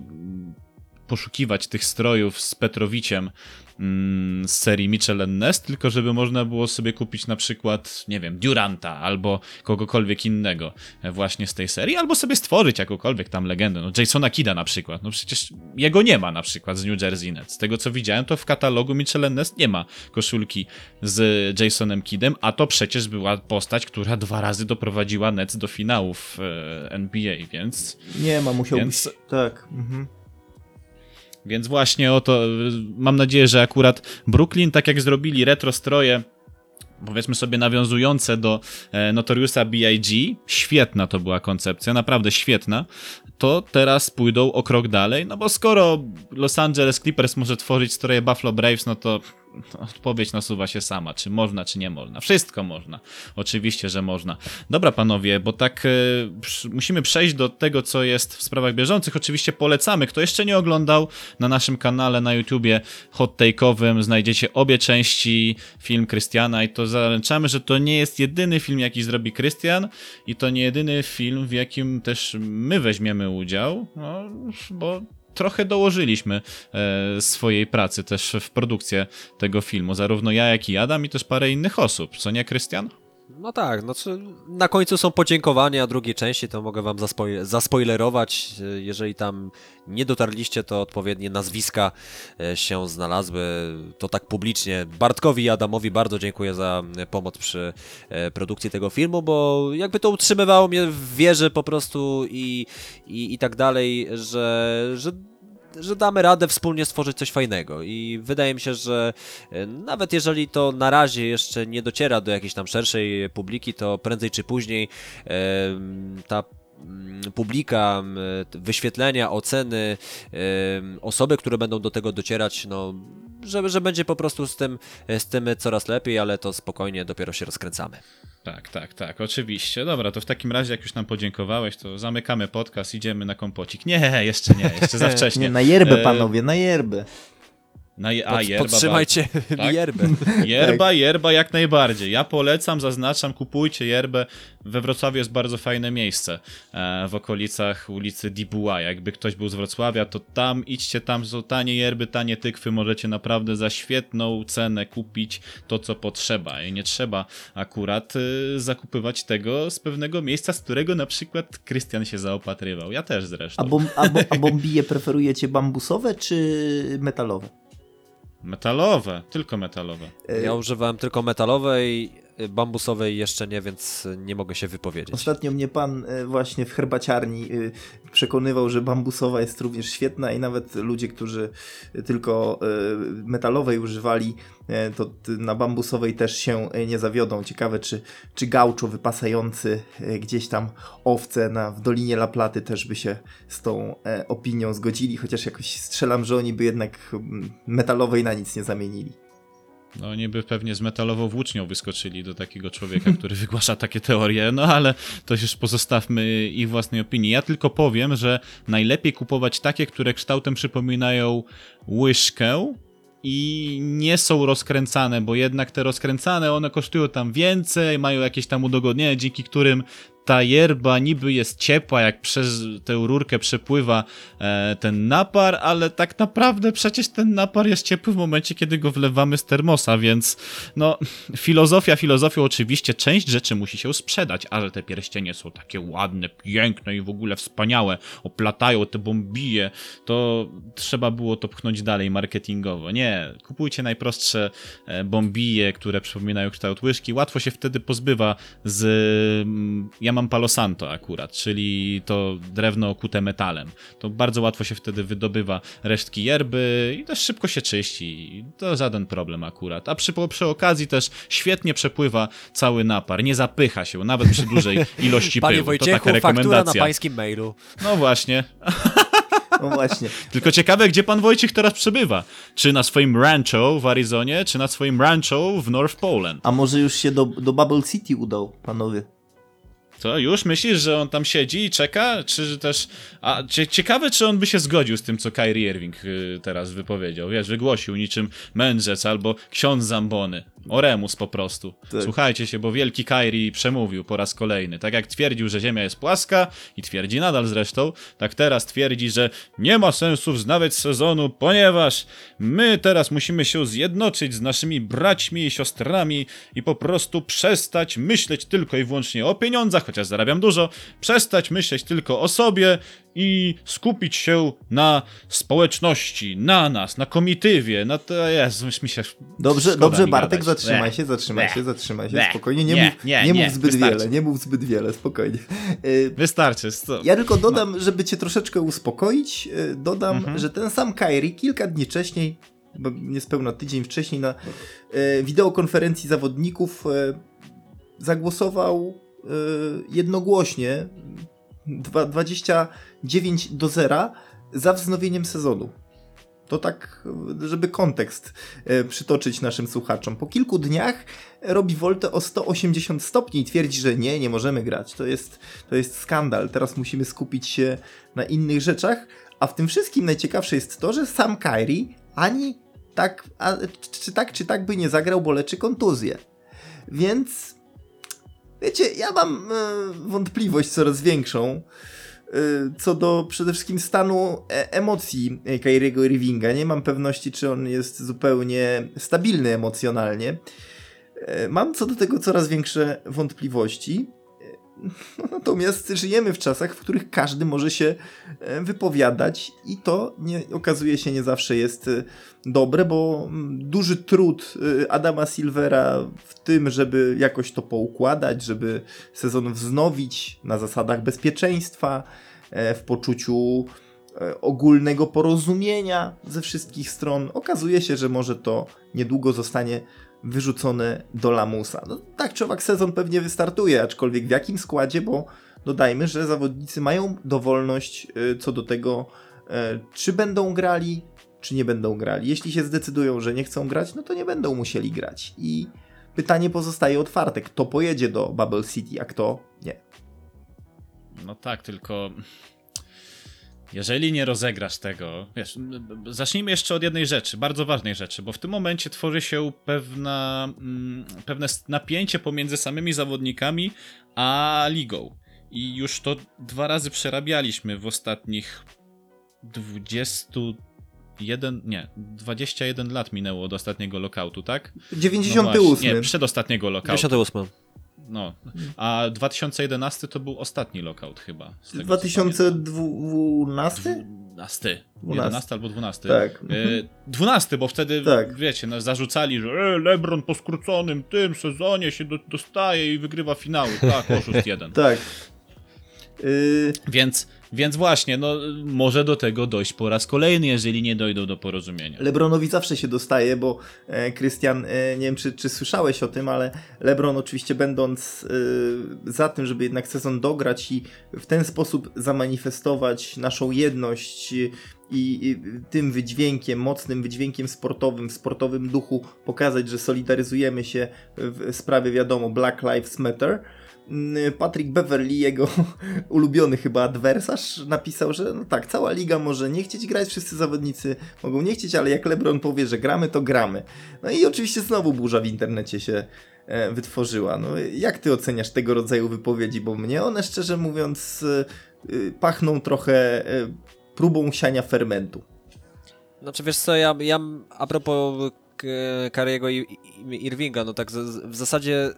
poszukiwać tych strojów z Petrowiciem z serii Mitchell and Ness, tylko żeby można było sobie kupić na przykład, nie wiem, Duranta albo kogokolwiek innego e, właśnie z tej serii, albo sobie stworzyć jakąkolwiek tam legendę, no Jasona Kida na przykład, no przecież jego nie ma na przykład z New Jersey Nets. Z tego co widziałem, to w katalogu Mitchell and Ness nie ma koszulki z Jasonem Kidem, a to przecież była postać, która dwa razy doprowadziła Nets do finałów e, NBA, więc Nie ma, musiał Więc- być... Tak. Mhm. Więc właśnie o to mam nadzieję, że akurat Brooklyn, tak jak zrobili retro stroje, powiedzmy sobie nawiązujące do e, Notoriusa B.I.G., świetna to była koncepcja, naprawdę świetna, to teraz pójdą o krok dalej, no bo skoro Los Angeles Clippers może tworzyć stroje Buffalo Braves, no to odpowiedź nasuwa się sama, czy można, czy nie można. Wszystko można. Oczywiście, że można. Dobra, panowie, bo tak przy- musimy przejść do tego, co jest w sprawach bieżących. Oczywiście polecamy. Kto jeszcze nie oglądał, na naszym kanale na YouTubie hot take'owym znajdziecie obie części film Krystiana i to zaręczamy, że to nie jest jedyny film, jaki zrobi Krystian i to nie jedyny film, w jakim też my weźmiemy udział, no, bo trochę dołożyliśmy e, swojej pracy też w produkcję tego filmu. Zarówno ja, jak i Adam i też parę innych osób. Co nie, Krystian? No tak, znaczy na końcu są podziękowania drugiej części, to mogę wam zaspoilerować. E, Jeżeli tam nie dotarliście, to odpowiednie nazwiska e, się znalazły. To tak publicznie. Bartkowi i Adamowi bardzo dziękuję za pomoc przy produkcji tego filmu, bo jakby to utrzymywało mnie w wierze po prostu i, i, i tak dalej, że, że że damy radę wspólnie stworzyć coś fajnego. I wydaje mi się, że e, nawet jeżeli to na razie jeszcze nie dociera do jakiejś tam szerszej publiki, to prędzej czy później em, ta mm, publika, wyświetlenia, oceny, em, osoby, które będą do tego docierać, no, że, że będzie po prostu z tym, z tym coraz lepiej, ale to spokojnie dopiero się rozkręcamy. Tak, tak, tak, oczywiście. Dobra, to w takim razie, jak już nam podziękowałeś, to zamykamy podcast, idziemy na kompocik. Nie, jeszcze nie, jeszcze za wcześnie. Nie, na yerbę E, panowie, na yerbę. Na, je- a, Pod, yerba, podtrzymajcie Tak? yerbę. Yerba, yerba jak najbardziej. Ja polecam, zaznaczam, kupujcie yerbę. We Wrocławiu jest bardzo fajne miejsce e, w okolicach ulicy Dibuła. Jakby ktoś był z Wrocławia, to tam idźcie, tam są tanie yerby, tanie tykwy. Możecie naprawdę za świetną cenę kupić to, co potrzeba. I nie trzeba akurat y, zakupywać tego z pewnego miejsca, z którego na przykład Krystian się zaopatrywał. Ja też zresztą. A, bom, a, bo, a bombije preferujecie bambusowe czy metalowe? Metalowe, tylko metalowe. Ja używałem tylko metalowej, bambusowej jeszcze nie, więc nie mogę się wypowiedzieć. Ostatnio mnie pan e, właśnie w herbaciarni e, przekonywał, że bambusowa jest również świetna i nawet ludzie, którzy tylko e, metalowej używali, to na bambusowej też się nie zawiodą. Ciekawe, czy, czy gauczo wypasający gdzieś tam owce na, w Dolinie La Platy też by się z tą opinią zgodzili, chociaż jakoś strzelam, że oni by jednak metalowej na nic nie zamienili. No oni by pewnie z metalową włócznią wyskoczyli do takiego człowieka, który wygłasza takie teorie, no ale to już pozostawmy ich własnej opinii. Ja tylko powiem, że najlepiej kupować takie, które kształtem przypominają łyżkę i nie są rozkręcane, bo jednak te rozkręcane, one kosztują tam więcej, mają jakieś tam udogodnienia, dzięki którym ta yerba niby jest ciepła, jak przez tę rurkę przepływa e, ten napar, ale tak naprawdę przecież ten napar jest ciepły w momencie, kiedy go wlewamy z termosa, więc no, filozofia filozofią oczywiście, część rzeczy musi się sprzedać, a że te pierścienie są takie ładne, piękne i w ogóle wspaniałe, oplatają te bombije, to trzeba było to pchnąć dalej marketingowo. Nie, kupujcie najprostsze e, bombije, które przypominają kształt łyżki, łatwo się wtedy pozbywa z... mm, Ja mam Palo Santo akurat, czyli to drewno okute metalem. To bardzo łatwo się wtedy wydobywa resztki yerby i też szybko się czyści. To żaden problem akurat. A przy, przy okazji też świetnie przepływa cały napar. Nie zapycha się, nawet przy dużej ilości Panie pyłu. To Wojciechu, taka faktura na rekomendacja. pańskim mailu. No właśnie. No właśnie. Tylko ciekawe, gdzie pan Wojciech teraz przebywa. Czy na swoim rancho w Arizonie, czy na swoim rancho w North Poland. A może już się do, do Bubble City udał, panowie? Co, już myślisz, że on tam siedzi i czeka? Czy też... A cie, ciekawe, czy on by się zgodził z tym, co Kyrie Irving y, teraz wypowiedział. Wiesz, wygłosił niczym mędrzec albo ksiądz Zambony. Oremus po prostu. Tak. Słuchajcie się, bo wielki Kyrie przemówił po raz kolejny. Tak jak twierdził, że Ziemia jest płaska i twierdzi nadal zresztą, tak teraz twierdzi, że nie ma sensu wznawiać sezonu, ponieważ my teraz musimy się zjednoczyć z naszymi braćmi i siostrami i po prostu przestać myśleć tylko i wyłącznie o pieniądzach, chociaż zarabiam dużo, przestać myśleć tylko o sobie i skupić się na społeczności, na nas, na komitywie, na to, już mi się Dobrze, dobrze Bartek, gadać. zatrzymaj się, zatrzymaj Bleh. się, zatrzymaj się, Bleh. spokojnie, nie, Nie, mów, nie, nie, nie, mów zbyt wystarczy. wiele, nie mów zbyt wiele, spokojnie. Y, Wystarczy, stop. Ja tylko dodam, żeby cię troszeczkę uspokoić, y, dodam, Mhm. że ten sam Kairi kilka dni wcześniej, bo niespełna tydzień wcześniej na y, wideokonferencji zawodników zagłosował jednogłośnie dwa- 29 do 0 za wznowieniem sezonu. To tak, żeby kontekst e, przytoczyć naszym słuchaczom. Po kilku dniach robi woltę o 180 stopni i twierdzi, że nie, nie możemy grać. To jest, to jest skandal. Teraz musimy skupić się na innych rzeczach. A w tym wszystkim najciekawsze jest to, że sam Kyrie ani tak, a, czy tak, czy tak by nie zagrał, bo leczy kontuzję. Więc wiecie, ja mam e, wątpliwość coraz większą y, co do przede wszystkim stanu e- emocji e, Kyriego Irvinga. Nie mam pewności, czy on jest zupełnie stabilny emocjonalnie. E, Mam co do tego coraz większe wątpliwości. Natomiast żyjemy w czasach, w których każdy może się e, wypowiadać i to nie, okazuje się nie zawsze jest e, dobre, bo mm, duży trud e, Adama Silvera w tym, żeby jakoś to poukładać, żeby sezon wznowić na zasadach bezpieczeństwa, w poczuciu ogólnego porozumienia ze wszystkich stron. Okazuje się, że może to niedługo zostanie wyrzucone do lamusa. No, tak czy owak sezon pewnie wystartuje, aczkolwiek w jakim składzie, bo dodajmy, że zawodnicy mają dowolność e, co do tego, e, czy będą grali, czy nie będą grali. Jeśli się zdecydują, że nie chcą grać, no to nie będą musieli grać. I pytanie pozostaje otwarte, kto pojedzie do Bubble City, a kto nie. No tak, tylko jeżeli nie rozegrasz tego, wiesz, zacznijmy jeszcze od jednej rzeczy, bardzo ważnej rzeczy, bo w tym momencie tworzy się pewna, mm, pewne napięcie pomiędzy samymi zawodnikami a ligą. I już to dwa razy przerabialiśmy w ostatnich 21, nie, 21 lat minęło od ostatniego lokautu, tak? No 98. właśnie, nie, przedostatniego lokautu. 58. No, a 2011 to był ostatni lockout chyba. z tego, co pamiętam. 2012? 12. 12. 11 albo 12. Tak. E, 12, bo wtedy, Tak. wiecie, nas zarzucali, że e, LeBron po skróconym tym sezonie się do, dostaje i wygrywa finały. Tak, oszust jeden. Tak. Yy, Więc, więc właśnie, no może do tego dojść po raz kolejny, jeżeli nie dojdą do porozumienia. Lebronowi zawsze się dostaje, bo e, Krystian, e, nie wiem czy, czy słyszałeś o tym, ale Lebron oczywiście będąc e, za tym, żeby jednak sezon dograć i w ten sposób zamanifestować naszą jedność i, i tym wydźwiękiem, mocnym wydźwiękiem sportowym, w sportowym duchu pokazać, że solidaryzujemy się w sprawie, wiadomo, Black Lives Matter. Mm, Patrick Beverly, jego ulubiony chyba adwersarz, napisał, że no tak, cała liga może nie chcieć grać, wszyscy zawodnicy mogą nie chcieć, ale jak LeBron powie, że gramy, to gramy. No i oczywiście znowu burza w internecie się e, wytworzyła. No, jak ty oceniasz tego rodzaju wypowiedzi? Bo mnie one, szczerze mówiąc, e, e, pachną trochę próbą siania fermentu. Znaczy wiesz co, ja, ja a propos Kariego Irvinga, no tak w zasadzie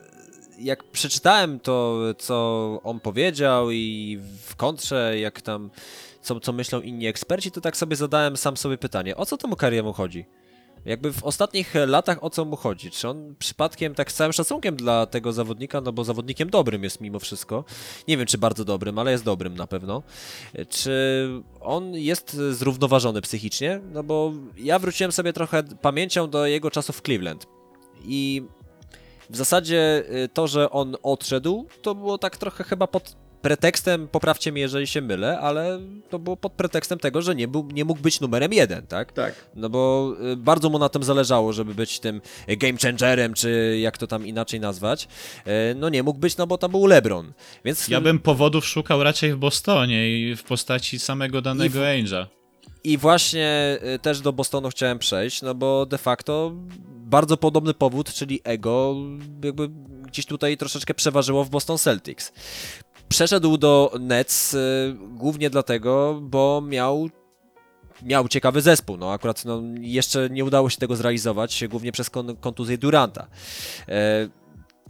jak przeczytałem to, co on powiedział i w kontrze, jak tam, co, co myślą inni eksperci, to tak sobie zadałem sam sobie pytanie, o co temu Kariemu chodzi? Jakby w ostatnich latach o co mu chodzi? Czy on przypadkiem, tak z całym szacunkiem dla tego zawodnika, no bo zawodnikiem dobrym jest mimo wszystko, nie wiem czy bardzo dobrym, ale jest dobrym na pewno, czy on jest zrównoważony psychicznie? No bo ja wróciłem sobie trochę pamięcią do jego czasów w Cleveland i w zasadzie y, to, że on odszedł, to było tak trochę chyba pod pretekstem, poprawcie mnie jeżeli się mylę, ale to było pod pretekstem tego, że nie, był, nie mógł być numerem jeden, tak? Tak. No bo y, bardzo mu na tym zależało, żeby być tym game changerem, czy jak to tam inaczej nazwać. Y, No nie mógł być, no bo tam był LeBron. Więc Ja bym powodów szukał raczej w Bostonie i w postaci samego danego Ainge'a. I właśnie y, też do Bostonu chciałem przejść, no bo de facto bardzo podobny powód, czyli ego, jakby gdzieś tutaj troszeczkę przeważyło w Boston Celtics. Przeszedł do Nets y, głównie dlatego, bo miał miał ciekawy zespół. No akurat no, jeszcze nie udało się tego zrealizować, głównie przez kon kontuzję Duranta. E,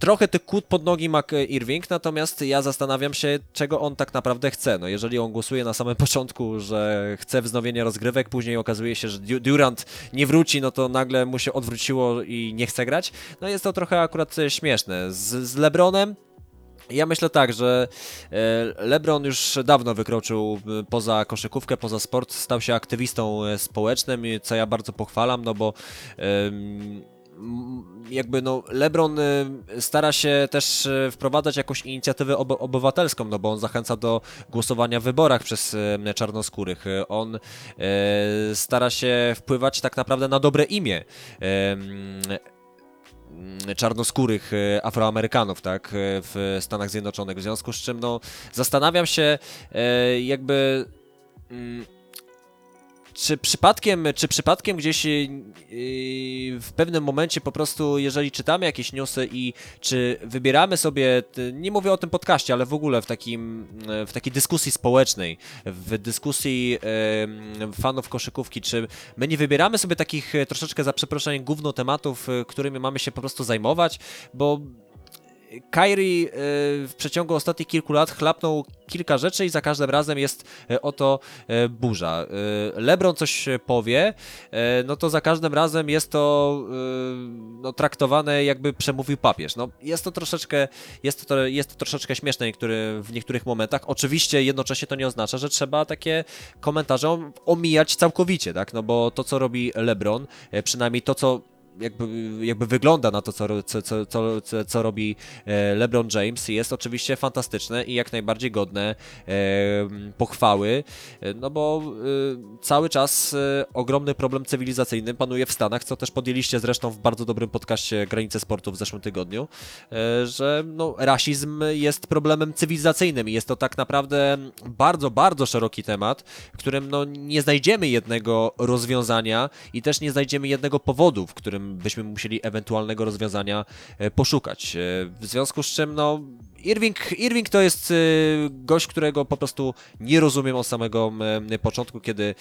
trochę tych kłód pod nogi ma Irving, natomiast ja zastanawiam się, czego on tak naprawdę chce. No jeżeli on głosuje na samym początku, że chce wznowienia rozgrywek, później okazuje się, że Du- Durant nie wróci, no to nagle mu się odwróciło i nie chce grać, no jest to trochę akurat e, śmieszne. Z, z LeBronem ja myślę tak, że e, LeBron już dawno wykroczył e, poza koszykówkę, poza sport, stał się aktywistą społecznym, co ja bardzo pochwalam, no bo jakby no LeBron e, stara się też e, wprowadzać jakąś inicjatywę obo- obywatelską, no bo on zachęca do głosowania w wyborach przez e, czarnoskórych. On stara się wpływać tak naprawdę na dobre imię mm, czarnoskórych Afroamerykanów, tak, w Stanach Zjednoczonych. W związku z czym, no, zastanawiam się, jakby. Czy przypadkiem, czy przypadkiem gdzieś yy, w pewnym momencie po prostu, jeżeli czytamy jakieś newsy i czy wybieramy sobie, nie mówię o tym podcaście, ale w ogóle w, takim, e, w takiej dyskusji społecznej, w dyskusji fanów koszykówki, czy my nie wybieramy sobie takich e, troszeczkę za przeproszeniem gówno tematów, e, którymi mamy się po prostu zajmować, bo Kyrie e, w przeciągu ostatnich kilku lat chlapnął kilka rzeczy i za każdym razem jest e, oto e, burza. LeBron coś powie, no to za każdym razem jest to no, traktowane jakby przemówił papież. No, jest to troszeczkę, jest to, jest to troszeczkę śmieszne niektóry, w niektórych momentach. Oczywiście jednocześnie to nie oznacza, że trzeba takie komentarze omijać całkowicie, tak? No bo to, co robi LeBron, przynajmniej to, co jakby, jakby wygląda na to, co, co, co, co, co robi e, LeBron James, jest oczywiście fantastyczne i jak najbardziej godne e, pochwały, e, no bo cały czas ogromny problem cywilizacyjny panuje w Stanach, co też podjęliście zresztą w bardzo dobrym podcaście Granice Sportu w zeszłym tygodniu, że no, rasizm jest problemem cywilizacyjnym. I jest to tak naprawdę bardzo, bardzo szeroki temat, w którym no, nie znajdziemy jednego rozwiązania i też nie znajdziemy jednego powodu, w którym byśmy musieli ewentualnego rozwiązania e, poszukać. E, w związku z czym, no, Irving, Irving to jest e, gość, którego po prostu nie rozumiem od samego początku, kiedy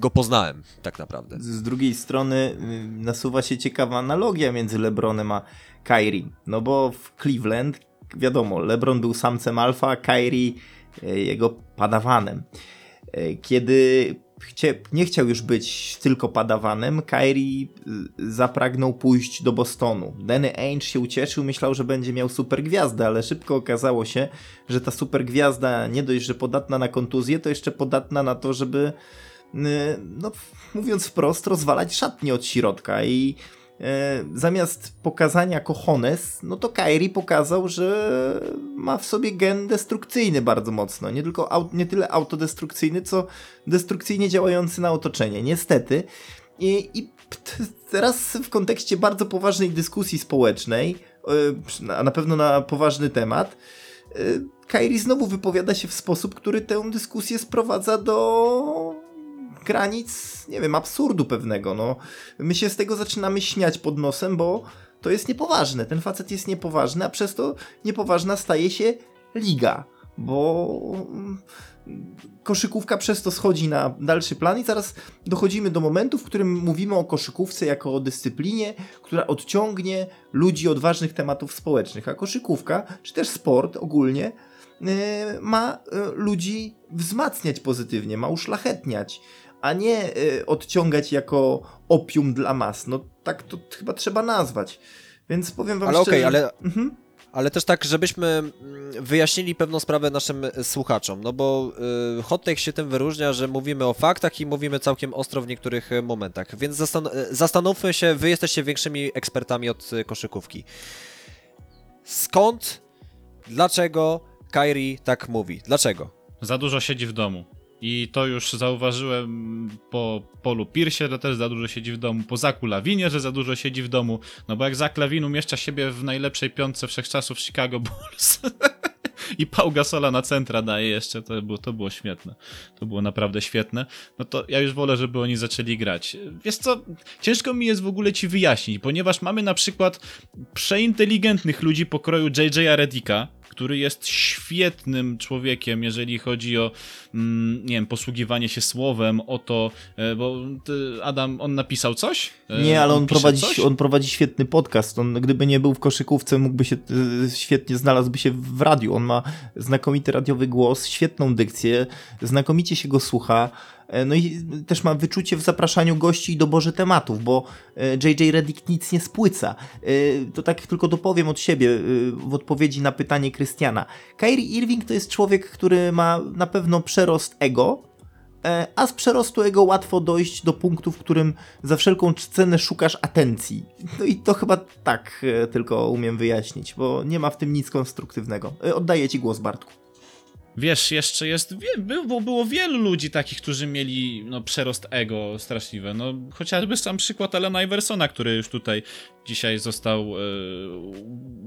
go poznałem, tak naprawdę. Z drugiej strony nasuwa się ciekawa analogia między LeBronem a Kyrie. No bo w Cleveland, wiadomo, LeBron był samcem alfa, Kyrie jego padawanem. Kiedy chcie, nie chciał już być tylko padawanem, Kyrie y, zapragnął pójść do Bostonu. Danny Ainge się ucieszył, myślał, że będzie miał super gwiazdę, ale szybko okazało się, że ta super gwiazda nie dość, że podatna na kontuzję, to jeszcze podatna na to, żeby y, no, mówiąc wprost, rozwalać szatnie od środka i zamiast pokazania cojones, no to Kairi pokazał, że ma w sobie gen destrukcyjny bardzo mocno. Nie, tylko nie tyle autodestrukcyjny, co destrukcyjnie działający na otoczenie. Niestety. I, i teraz w kontekście bardzo poważnej dyskusji społecznej, e, a na pewno na poważny temat, e, Kairi znowu wypowiada się w sposób, który tę dyskusję sprowadza do granic, nie wiem, absurdu pewnego. No. My się z tego zaczynamy śmiać pod nosem, bo to jest niepoważne. Ten facet jest niepoważny, a przez to niepoważna staje się liga, bo mm, koszykówka przez to schodzi na dalszy plan i zaraz dochodzimy do momentu, w którym mówimy o koszykówce jako o dyscyplinie, która odciągnie ludzi od ważnych tematów społecznych. A koszykówka, czy też sport ogólnie, y, ma y, ludzi wzmacniać pozytywnie, ma uszlachetniać a nie y, odciągać jako opium dla mas. No tak to chyba trzeba nazwać. Więc powiem wam ale szczerze... Ale okej, okay, ale... Mhm. Ale też tak, żebyśmy mm, wyjaśnili pewną sprawę naszym y, słuchaczom, no bo y, hot take się tym wyróżnia, że mówimy o faktach i mówimy całkiem ostro w niektórych y, momentach, więc zastan zastanówmy się, wy jesteście większymi ekspertami od koszykówki. Skąd, dlaczego Kairi tak mówi? Dlaczego? Za dużo siedzi w domu. I to już zauważyłem po Polu Piersie, że też za dużo siedzi w domu, po Zaku Lawinie, że za dużo siedzi w domu, no bo jak Zak Lawin umieszcza siebie w najlepszej piątce wszechczasów Chicago Bulls i Pau Gasola na centra daje jeszcze, to było, to było świetne. To było naprawdę świetne. No to ja już wolę, żeby oni zaczęli grać. Wiesz co, ciężko mi jest w ogóle ci wyjaśnić, ponieważ mamy na przykład przeinteligentnych ludzi pokroju J.J. Redika, który jest świetnym człowiekiem, jeżeli chodzi o, mm, nie wiem, posługiwanie się słowem, o to, e, bo Adam, on napisał coś? E, nie, ale on, on prowadzi, on prowadzi świetny podcast. On, gdyby nie był w koszykówce, mógłby się, e, świetnie znalazłby się w radiu. On ma znakomity radiowy głos, świetną dykcję, znakomicie się go słucha. E, no i też ma wyczucie w zapraszaniu gości i doborze tematów, bo JJ e, Reddick nic nie spłyca. E, to tak tylko dopowiem od siebie w odpowiedzi na pytanie Krystiana. Kyrie Irving to jest człowiek, który ma na pewno przerost ego, a z przerostu ego łatwo dojść do punktu, w którym za wszelką cenę szukasz atencji. No i to chyba tak tylko umiem wyjaśnić, bo nie ma w tym nic konstruktywnego. Oddaję Ci głos, Bartku. Wiesz, jeszcze jest, było, było wielu ludzi takich, którzy mieli no, przerost ego straszliwe. No, chociażby sam przykład Alena Iversona, który już tutaj dzisiaj został e,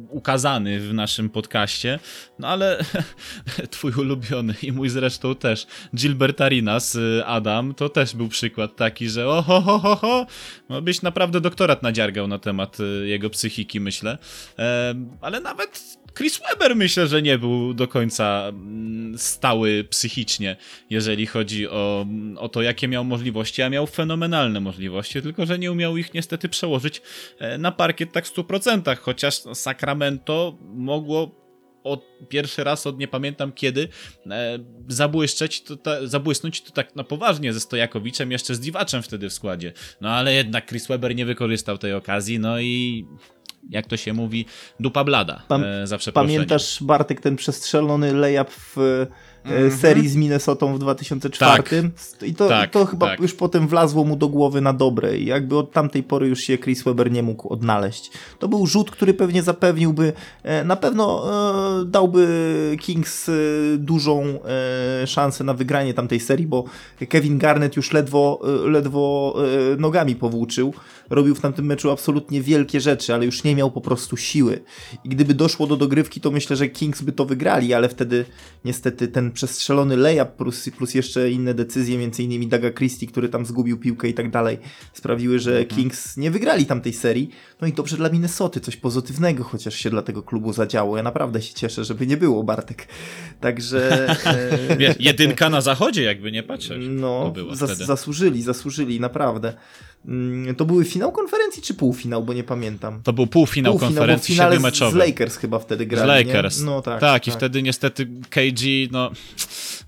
ukazany w naszym podcaście. No ale twój ulubiony i mój zresztą też, Gilbert Arinas, e, Adam, to też był przykład taki, że oho, ho, ho, ho, no byś naprawdę doktorat nadziargał na temat e, jego psychiki, myślę. E, ale nawet Chris Webber myślę, że nie był do końca mm, stały psychicznie, jeżeli chodzi o, o to, jakie miał możliwości, a miał fenomenalne możliwości, tylko że nie umiał ich niestety przełożyć e, na parkiet tak w 100%, chociaż Sacramento mogło od pierwszy raz od nie pamiętam kiedy e, zabłyszczeć, to ta, zabłysnąć to tak na poważnie ze Stojakowiczem, jeszcze z Dziwaczem wtedy w składzie. No ale jednak Chris Webber nie wykorzystał tej okazji, no i jak to się mówi, dupa blada. Pam e, za Pamiętasz, Bartek, ten przestrzelony layup w e, serii z Minnesotą w 2004. Tak. I to, Tak, to chyba tak. już potem wlazło mu do głowy na dobre i jakby od tamtej pory już się Chris Webber nie mógł odnaleźć. To był rzut, który pewnie zapewniłby, e, na pewno e, dałby Kings e, dużą szansę na wygranie tamtej serii, bo Kevin Garnett już ledwo, ledwo nogami powłóczył. Robił w tamtym meczu absolutnie wielkie rzeczy, ale już nie miał po prostu siły. I gdyby doszło do dogrywki, to myślę, że Kings by to wygrali, ale wtedy niestety ten przestrzelony layup plus, plus jeszcze inne decyzje, między innymi Daga Christie, który tam zgubił piłkę i tak dalej, sprawiły, że Kings nie wygrali tamtej serii. No i dobrze dla Minnesoty, coś pozytywnego chociaż się dla tego klubu zadziało. Ja naprawdę się cieszę, żeby nie było, Bartek. Także... e, Jedynka na zachodzie, jakby nie patrzeć. no, zas- zasłużyli, zasłużyli, naprawdę. Mm, To były finał konferencji czy półfinał, bo nie pamiętam. To był półfinał, Półfinał, konferencji z- siedmiomeczowy. Z Lakers chyba wtedy Z grali, Lakers. Nie? No tak. tak, i tak. wtedy niestety KG, no,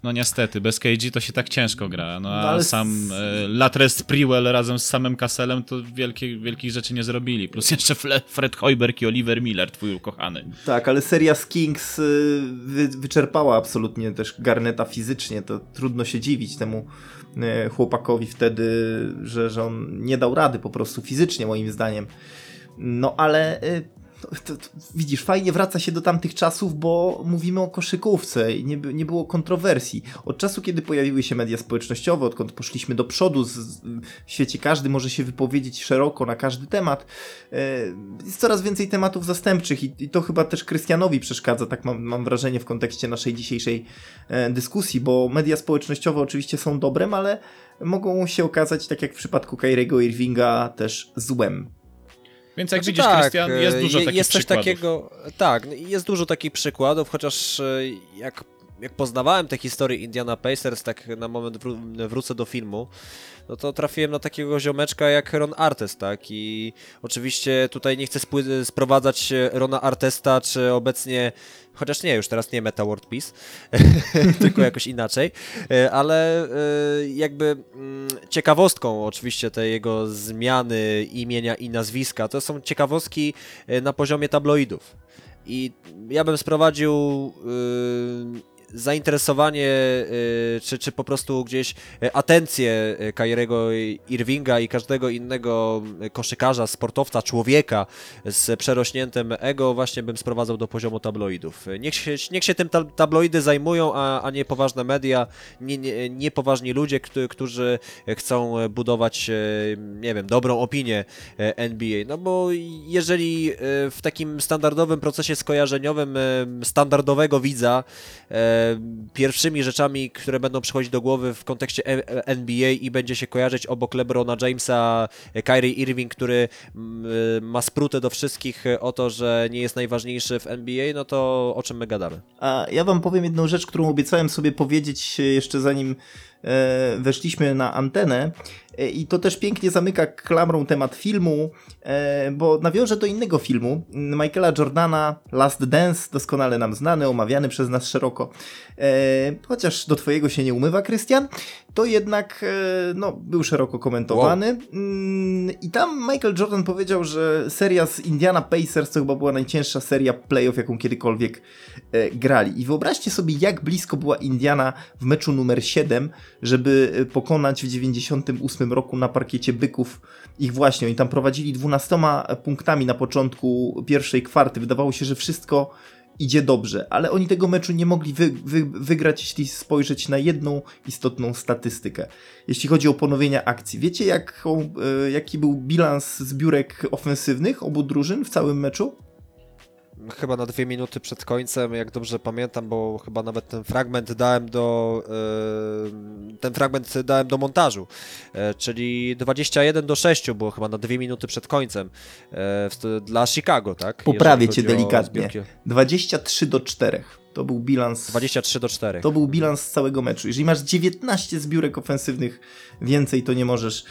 no niestety, bez KG to się tak ciężko gra. No, a No, sam e, Latres Sprewell razem z samym Kasselem to wielkie, wielkich rzeczy nie zrobili. Plus jeszcze Fle- Fred Hoiberg i Oliver Miller, twój ukochany. Tak, ale seria z Kings y, wy, wyczerpała absolutnie też Garneta fizycznie. To trudno się dziwić temu y, chłopakowi wtedy, że, że on nie dał rady po prostu fizycznie, moim zdaniem. No ale y, to, to, widzisz, fajnie wraca się do tamtych czasów, bo mówimy o koszykówce i nie, nie było kontrowersji. Od czasu, kiedy pojawiły się media społecznościowe, odkąd poszliśmy do przodu z, z, w świecie, każdy może się wypowiedzieć szeroko na każdy temat. E, Jest coraz więcej tematów zastępczych i, i to chyba też Krystianowi przeszkadza, tak mam, mam wrażenie w kontekście naszej dzisiejszej e, dyskusji, bo media społecznościowe oczywiście są dobrem, ale mogą się okazać, tak jak w przypadku Kyriego Irvinga, też złem. Więc jak Znaczy widzisz, tak, Krystian, jest e, dużo takich jest coś przykładów. takiego, tak, no jest dużo takich przykładów, chociaż e, jak, jak poznawałem tę historię Indiana Pacers, tak na moment wró- wrócę do filmu, no to trafiłem na takiego ziomeczka jak Ron Artest, tak, i oczywiście tutaj nie chcę sprowadzać e, Rona Artesta, czy obecnie, chociaż nie, już teraz nie Meta World Peace, tylko jakoś inaczej, ale jakby mm, ciekawostką oczywiście tej jego zmiany imienia i nazwiska, to są ciekawostki e, na poziomie tabloidów. I ja bym sprowadził y, zainteresowanie, y, czy, czy po prostu gdzieś y, atencję y, Kyriego Irvinga i każdego innego koszykarza, sportowca, człowieka z przerośniętym ego właśnie bym sprowadzał do poziomu tabloidów. Niech się, niech się tym ta- tabloidy zajmują, a, a nie poważne media, nie, nie, nie ludzie, którzy, chcą budować, nie wiem, dobrą opinię NBA. No bo jeżeli w takim standardowym procesie skojarzeniowym standardowego widza pierwszymi rzeczami, które będą przychodzić do głowy w kontekście E- NBA i będzie się kojarzyć obok LeBrona Jamesa Kyrie Irving, który mm, e, ma sprutę do wszystkich e, o to, że nie jest najważniejszy w NBA, no to o czym my gadamy? A ja wam powiem jedną rzecz, którą obiecałem sobie powiedzieć jeszcze zanim weszliśmy na antenę. E, I to też pięknie zamyka klamrą temat filmu, e, bo nawiążę do innego filmu, m, Michaela Jordana, Last Dance, doskonale nam znany, omawiany przez nas szeroko. E, chociaż do twojego się nie umywa, Krystian, to jednak no, był szeroko komentowany. Mm, I tam Michael Jordan powiedział, że seria z Indiana Pacers to chyba była najcięższa seria playoff, jaką kiedykolwiek grali. I wyobraźcie sobie, jak blisko była Indiana w meczu numer 7, żeby pokonać w 98 roku na parkiecie Byków ich właśnie. Oni tam prowadzili 12 punktami na początku pierwszej kwarty. Wydawało się, że wszystko idzie dobrze, ale oni tego meczu nie mogli wy, wy, wygrać, jeśli spojrzeć na jedną istotną statystykę. Jeśli chodzi o ponowienia akcji. Wiecie, e, jaki był bilans zbiórek ofensywnych obu drużyn w całym meczu? Chyba na dwie minuty przed końcem, jak dobrze pamiętam, bo chyba nawet ten fragment dałem do e, ten fragment dałem do montażu, e, czyli 21 do 6 było chyba na dwie minuty przed końcem e, dla Chicago, tak? Poprawię cię delikatnie. zbiórki. 23 do 4. To był bilans. 23 do 4. To był bilans całego meczu. Jeżeli masz 19 zbiórek ofensywnych więcej, to nie możesz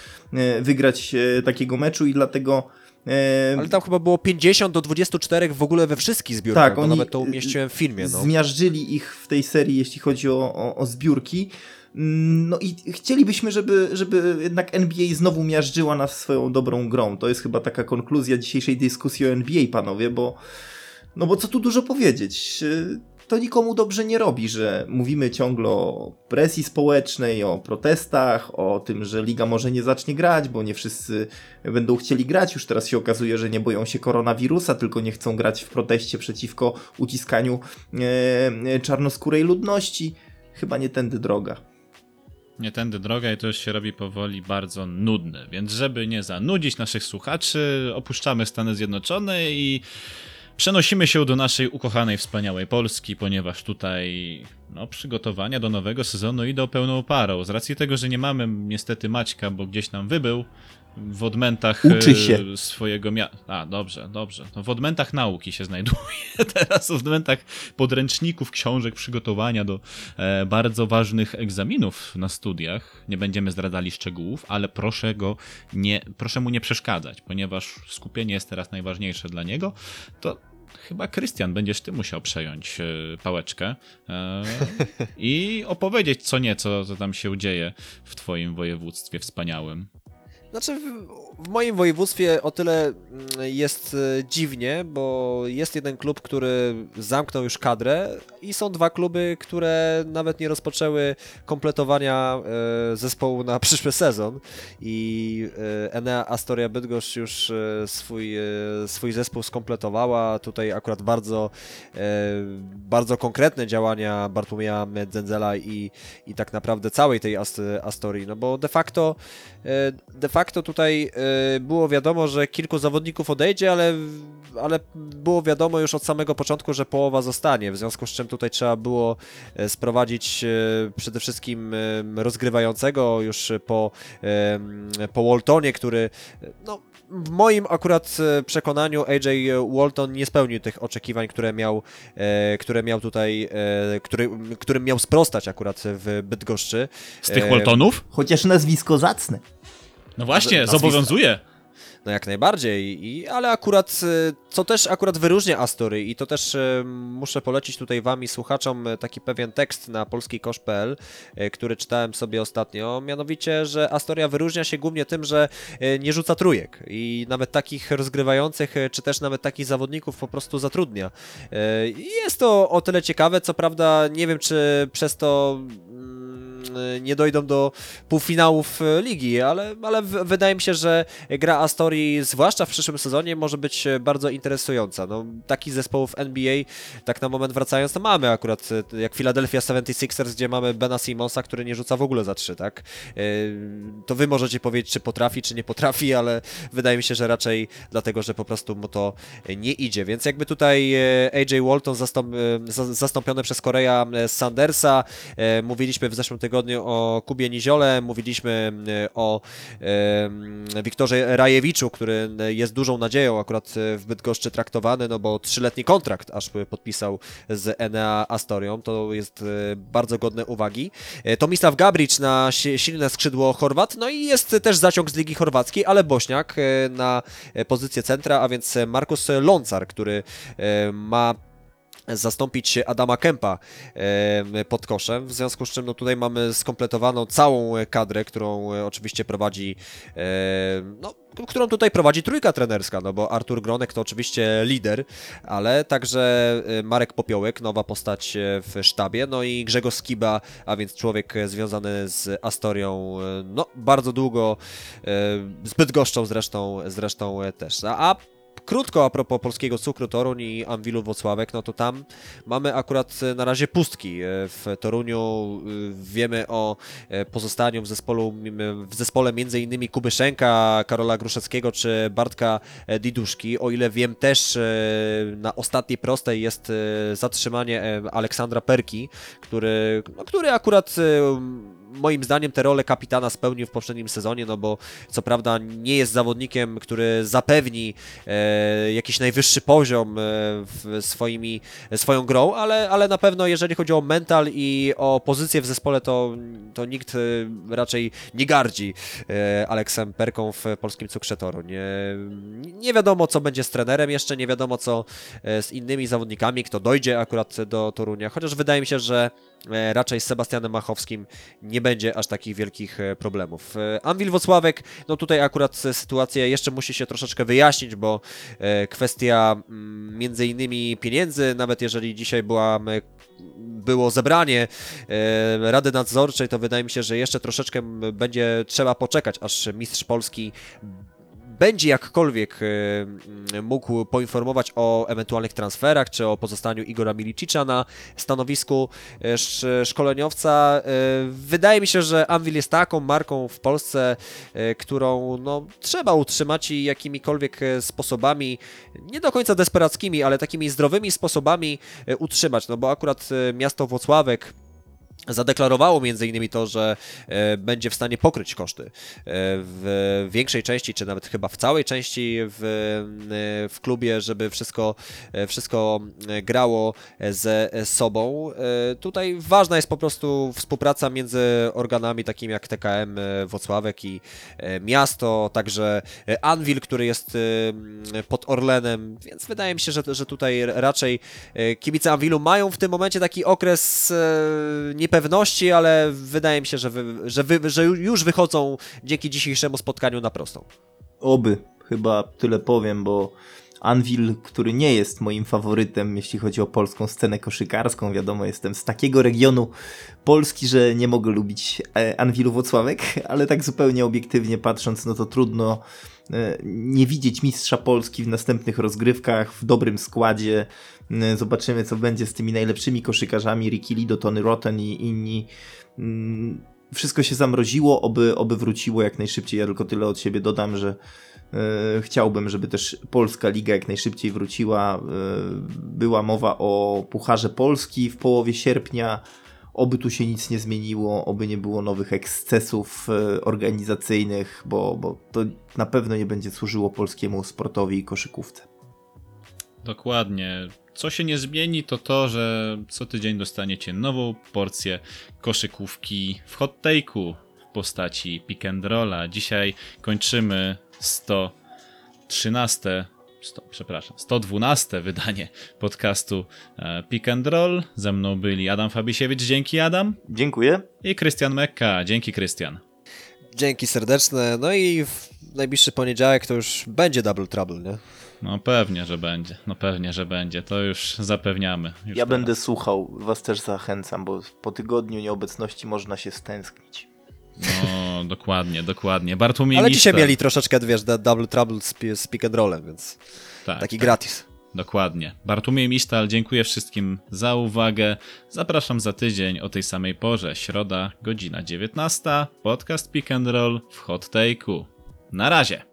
wygrać takiego meczu i dlatego. Ale tam chyba było 50 do 24 w ogóle we wszystkich zbiórkach, Tak, bo oni, nawet to umieściłem w filmie. No. Zmiażdżyli ich w tej serii, jeśli chodzi o, o, o zbiórki. Mm, No i chcielibyśmy, żeby, żeby jednak NBA znowu miażdżyła nas swoją dobrą grą. To jest chyba taka konkluzja dzisiejszej dyskusji o NBA, panowie, bo no bo co tu dużo powiedzieć. To nikomu dobrze nie robi, że mówimy ciągle o presji społecznej, o protestach, o tym, że liga może nie zacznie grać, bo nie wszyscy będą chcieli grać. Już teraz się okazuje, że nie boją się koronawirusa, tylko nie chcą grać w proteście przeciwko uciskaniu e, czarnoskórej ludności. Chyba nie tędy droga. Nie tędy droga i to już się robi powoli bardzo nudne. Więc żeby nie zanudzić naszych słuchaczy, opuszczamy Stany Zjednoczone i przenosimy się do naszej ukochanej, wspaniałej Polski, ponieważ tutaj no, przygotowania do nowego sezonu idą pełną parą. Z racji tego, że nie mamy niestety Maćka, bo gdzieś nam wybył, w odmętach Uczy e, się. swojego miasta. A, dobrze, dobrze. No, w odmętach nauki się znajduje teraz, w odmętach podręczników, książek, przygotowania do e, bardzo ważnych egzaminów na studiach. Nie będziemy zdradzali szczegółów, ale proszę go nie, proszę mu nie przeszkadzać, ponieważ skupienie jest teraz najważniejsze dla niego. To chyba Krystian, będziesz ty musiał przejąć e, pałeczkę e, i opowiedzieć co nieco, co tam się dzieje w twoim województwie wspaniałym. Znaczy, w, w moim województwie o tyle mm, jest e, dziwnie, bo jest jeden klub, który zamknął już kadrę i są dwa kluby, które nawet nie rozpoczęły kompletowania e, zespołu na przyszły sezon i e, Enea Astoria Bydgoszcz już e, swój, e, swój zespół skompletowała. Tutaj akurat bardzo, e, bardzo konkretne działania Bartłomieja Dzenzela i, i tak naprawdę całej tej Ast Astorii, no bo de facto de facto tutaj e, było wiadomo, że kilku zawodników odejdzie, ale, ale było wiadomo już od samego początku, że połowa zostanie, w związku z czym tutaj trzeba było e, sprowadzić e, przede wszystkim rozgrywającego już po, po Waltonie, który no, w moim akurat przekonaniu AJ Walton nie spełnił tych oczekiwań, które miał, które miał tutaj, który, którym miał sprostać akurat w Bydgoszczy. Z tych Waltonów? Chociaż nazwisko zacne. No właśnie, nazwiska. zobowiązuje. No jak najbardziej, I, ale akurat, e, co też akurat wyróżnia Astory i to też e, muszę polecić tutaj wam i słuchaczom taki pewien tekst na polskikosz.pl, e, który czytałem sobie ostatnio, mianowicie, że Astoria wyróżnia się głównie tym, że nie rzuca trójek i nawet takich rozgrywających, czy też nawet takich zawodników po prostu zatrudnia. I Jest to o tyle ciekawe, co prawda nie wiem, czy przez to nie dojdą do półfinałów e, ligi, ale, ale w- wydaje mi się, że gra Astorii, zwłaszcza w przyszłym sezonie, może być e, bardzo interesująca. No, takich zespołów NBA, tak na moment wracając, to mamy akurat, e, jak Philadelphia 76ers, gdzie mamy Bena Simonsa, który nie rzuca w ogóle za trzy, tak? E, To wy możecie powiedzieć, czy potrafi, czy nie potrafi, ale wydaje mi się, że raczej dlatego, że po prostu mu to nie idzie. Więc jakby tutaj AJ Walton zastąp, za- zastąpiony przez Korea Sandersa, mówiliśmy w zeszłym tygodniu o Kubie Niziole, mówiliśmy e, o Wiktorze Rajewiczu, który e, jest dużą nadzieją akurat e, w Bydgoszczy traktowany, no bo trzyletni kontrakt aż podpisał z Enea Astorią, to jest bardzo godne uwagi. Tomislav Gabric na si- silne skrzydło Chorwat, no i jest też zaciąg z Ligi Chorwackiej, ale Bośniak na pozycję centra, a więc Markus Loncar, który ma zastąpić Adama Kempa pod koszem, w związku z czym no, tutaj mamy skompletowaną całą kadrę, którą e, oczywiście prowadzi no, którą tutaj prowadzi trójka trenerska, no bo Artur Gronek to oczywiście lider, ale także e, Marek Popiołek, nowa postać e, w sztabie, no i Grzegorz Skiba, a więc człowiek związany z Astorią, no bardzo długo, e, z Bydgoszczą zresztą, zresztą też. A Krótko a propos polskiego cukru Toruń i Anwilu Wocławek, no to tam mamy akurat e, na razie pustki. E, W Toruniu e, wiemy o pozostaniu w, zespolu, w zespole m.in. Kuby Szenka, Karola Gruszewskiego czy Bartka Diduszki. O ile wiem też na ostatniej prostej jest zatrzymanie Aleksandra Perki, który, no, który akurat moim zdaniem tę rolę kapitana spełnił w poprzednim sezonie, no bo co prawda nie jest zawodnikiem, który zapewni e, jakiś najwyższy poziom e, w swoimi, swoją grą, ale, ale na pewno jeżeli chodzi o mental i o pozycję w zespole, to, to nikt e, raczej nie gardzi e, Aleksem Perką w polskim cukrze Toruń. E, nie wiadomo, co będzie z trenerem jeszcze, nie wiadomo, co e, z innymi zawodnikami, kto dojdzie akurat do Torunia, chociaż wydaje mi się, że raczej z Sebastianem Machowskim nie będzie aż takich wielkich e, problemów. E, Anwil Wocławek, no tutaj akurat e, sytuacja jeszcze musi się troszeczkę wyjaśnić, bo e, kwestia mm, między innymi pieniędzy, nawet jeżeli dzisiaj była było zebranie e, Rady Nadzorczej, to wydaje mi się, że jeszcze troszeczkę będzie trzeba poczekać, aż mistrz Polski będzie jakkolwiek e, mógł poinformować o ewentualnych transferach, czy o pozostaniu Igora Milicicza na stanowisku e, sz- szkoleniowca. E, Wydaje mi się, że Anvil jest taką marką w Polsce, którą no, trzeba utrzymać i jakimikolwiek sposobami, nie do końca desperackimi, ale takimi zdrowymi sposobami utrzymać, no bo akurat miasto Włocławek zadeklarowało między innymi to, że e, będzie w stanie pokryć koszty e, w większej części, czy nawet chyba w całej części w, e, w klubie, żeby wszystko, wszystko grało ze sobą. Tutaj ważna jest po prostu współpraca między organami takimi jak TKM Wocławek i miasto, także Anvil, który jest pod Orlenem, więc wydaje mi się, że, że tutaj raczej kibice Anvilu mają w tym momencie taki okres e, niepewności, ale wydaje mi się, że, wy, że, wy, że już wychodzą dzięki dzisiejszemu spotkaniu na prostą. Oby, chyba tyle powiem, bo Anvil, który nie jest moim faworytem, jeśli chodzi o polską scenę koszykarską, wiadomo, jestem z takiego regionu Polski, że nie mogę lubić e, Anwilu Wocławek, ale tak zupełnie obiektywnie patrząc, no to trudno e, nie widzieć mistrza Polski w następnych rozgrywkach, w dobrym składzie. E, Zobaczymy, co będzie z tymi najlepszymi koszykarzami, Ricky Lido, Tony Rotten i inni. Mm, Wszystko się zamroziło, oby, oby wróciło jak najszybciej. Ja tylko tyle od siebie dodam, że chciałbym, żeby też polska liga jak najszybciej wróciła. E, była mowa o Pucharze Polski w połowie sierpnia. Oby tu się nic nie zmieniło, oby nie było nowych ekscesów e, organizacyjnych, bo, bo to na pewno nie będzie służyło polskiemu sportowi i koszykówce. Dokładnie. Co się nie zmieni, to to, że co tydzień dostaniecie nową porcję koszykówki w hot take'u w postaci pick and rolla. Dzisiaj kończymy 113, 100, przepraszam, 112 wydanie podcastu e, Pick and Roll. Ze mną byli Adam Fabisiewicz, dzięki Adam, Dziękuję. i Krystian Mekka, dzięki Krystian. Dzięki serdeczne, no i w najbliższy poniedziałek to już będzie double trouble, nie? No pewnie, że będzie, no pewnie, że będzie, to już zapewniamy. Już Ja teraz. będę słuchał, was też zachęcam, bo po tygodniu nieobecności można się stęsknić. No, dokładnie, dokładnie. Bartłomiej Ale dzisiaj mieli troszeczkę, wiesz, double trouble z, z pick and rollem, więc tak, taki tak, gratis. Dokładnie. Bartłomiej Misztal, dziękuję wszystkim za uwagę. Zapraszam za tydzień o tej samej porze. Środa, godzina 19. Podcast Pick and Roll w Hot Take'u. Na razie.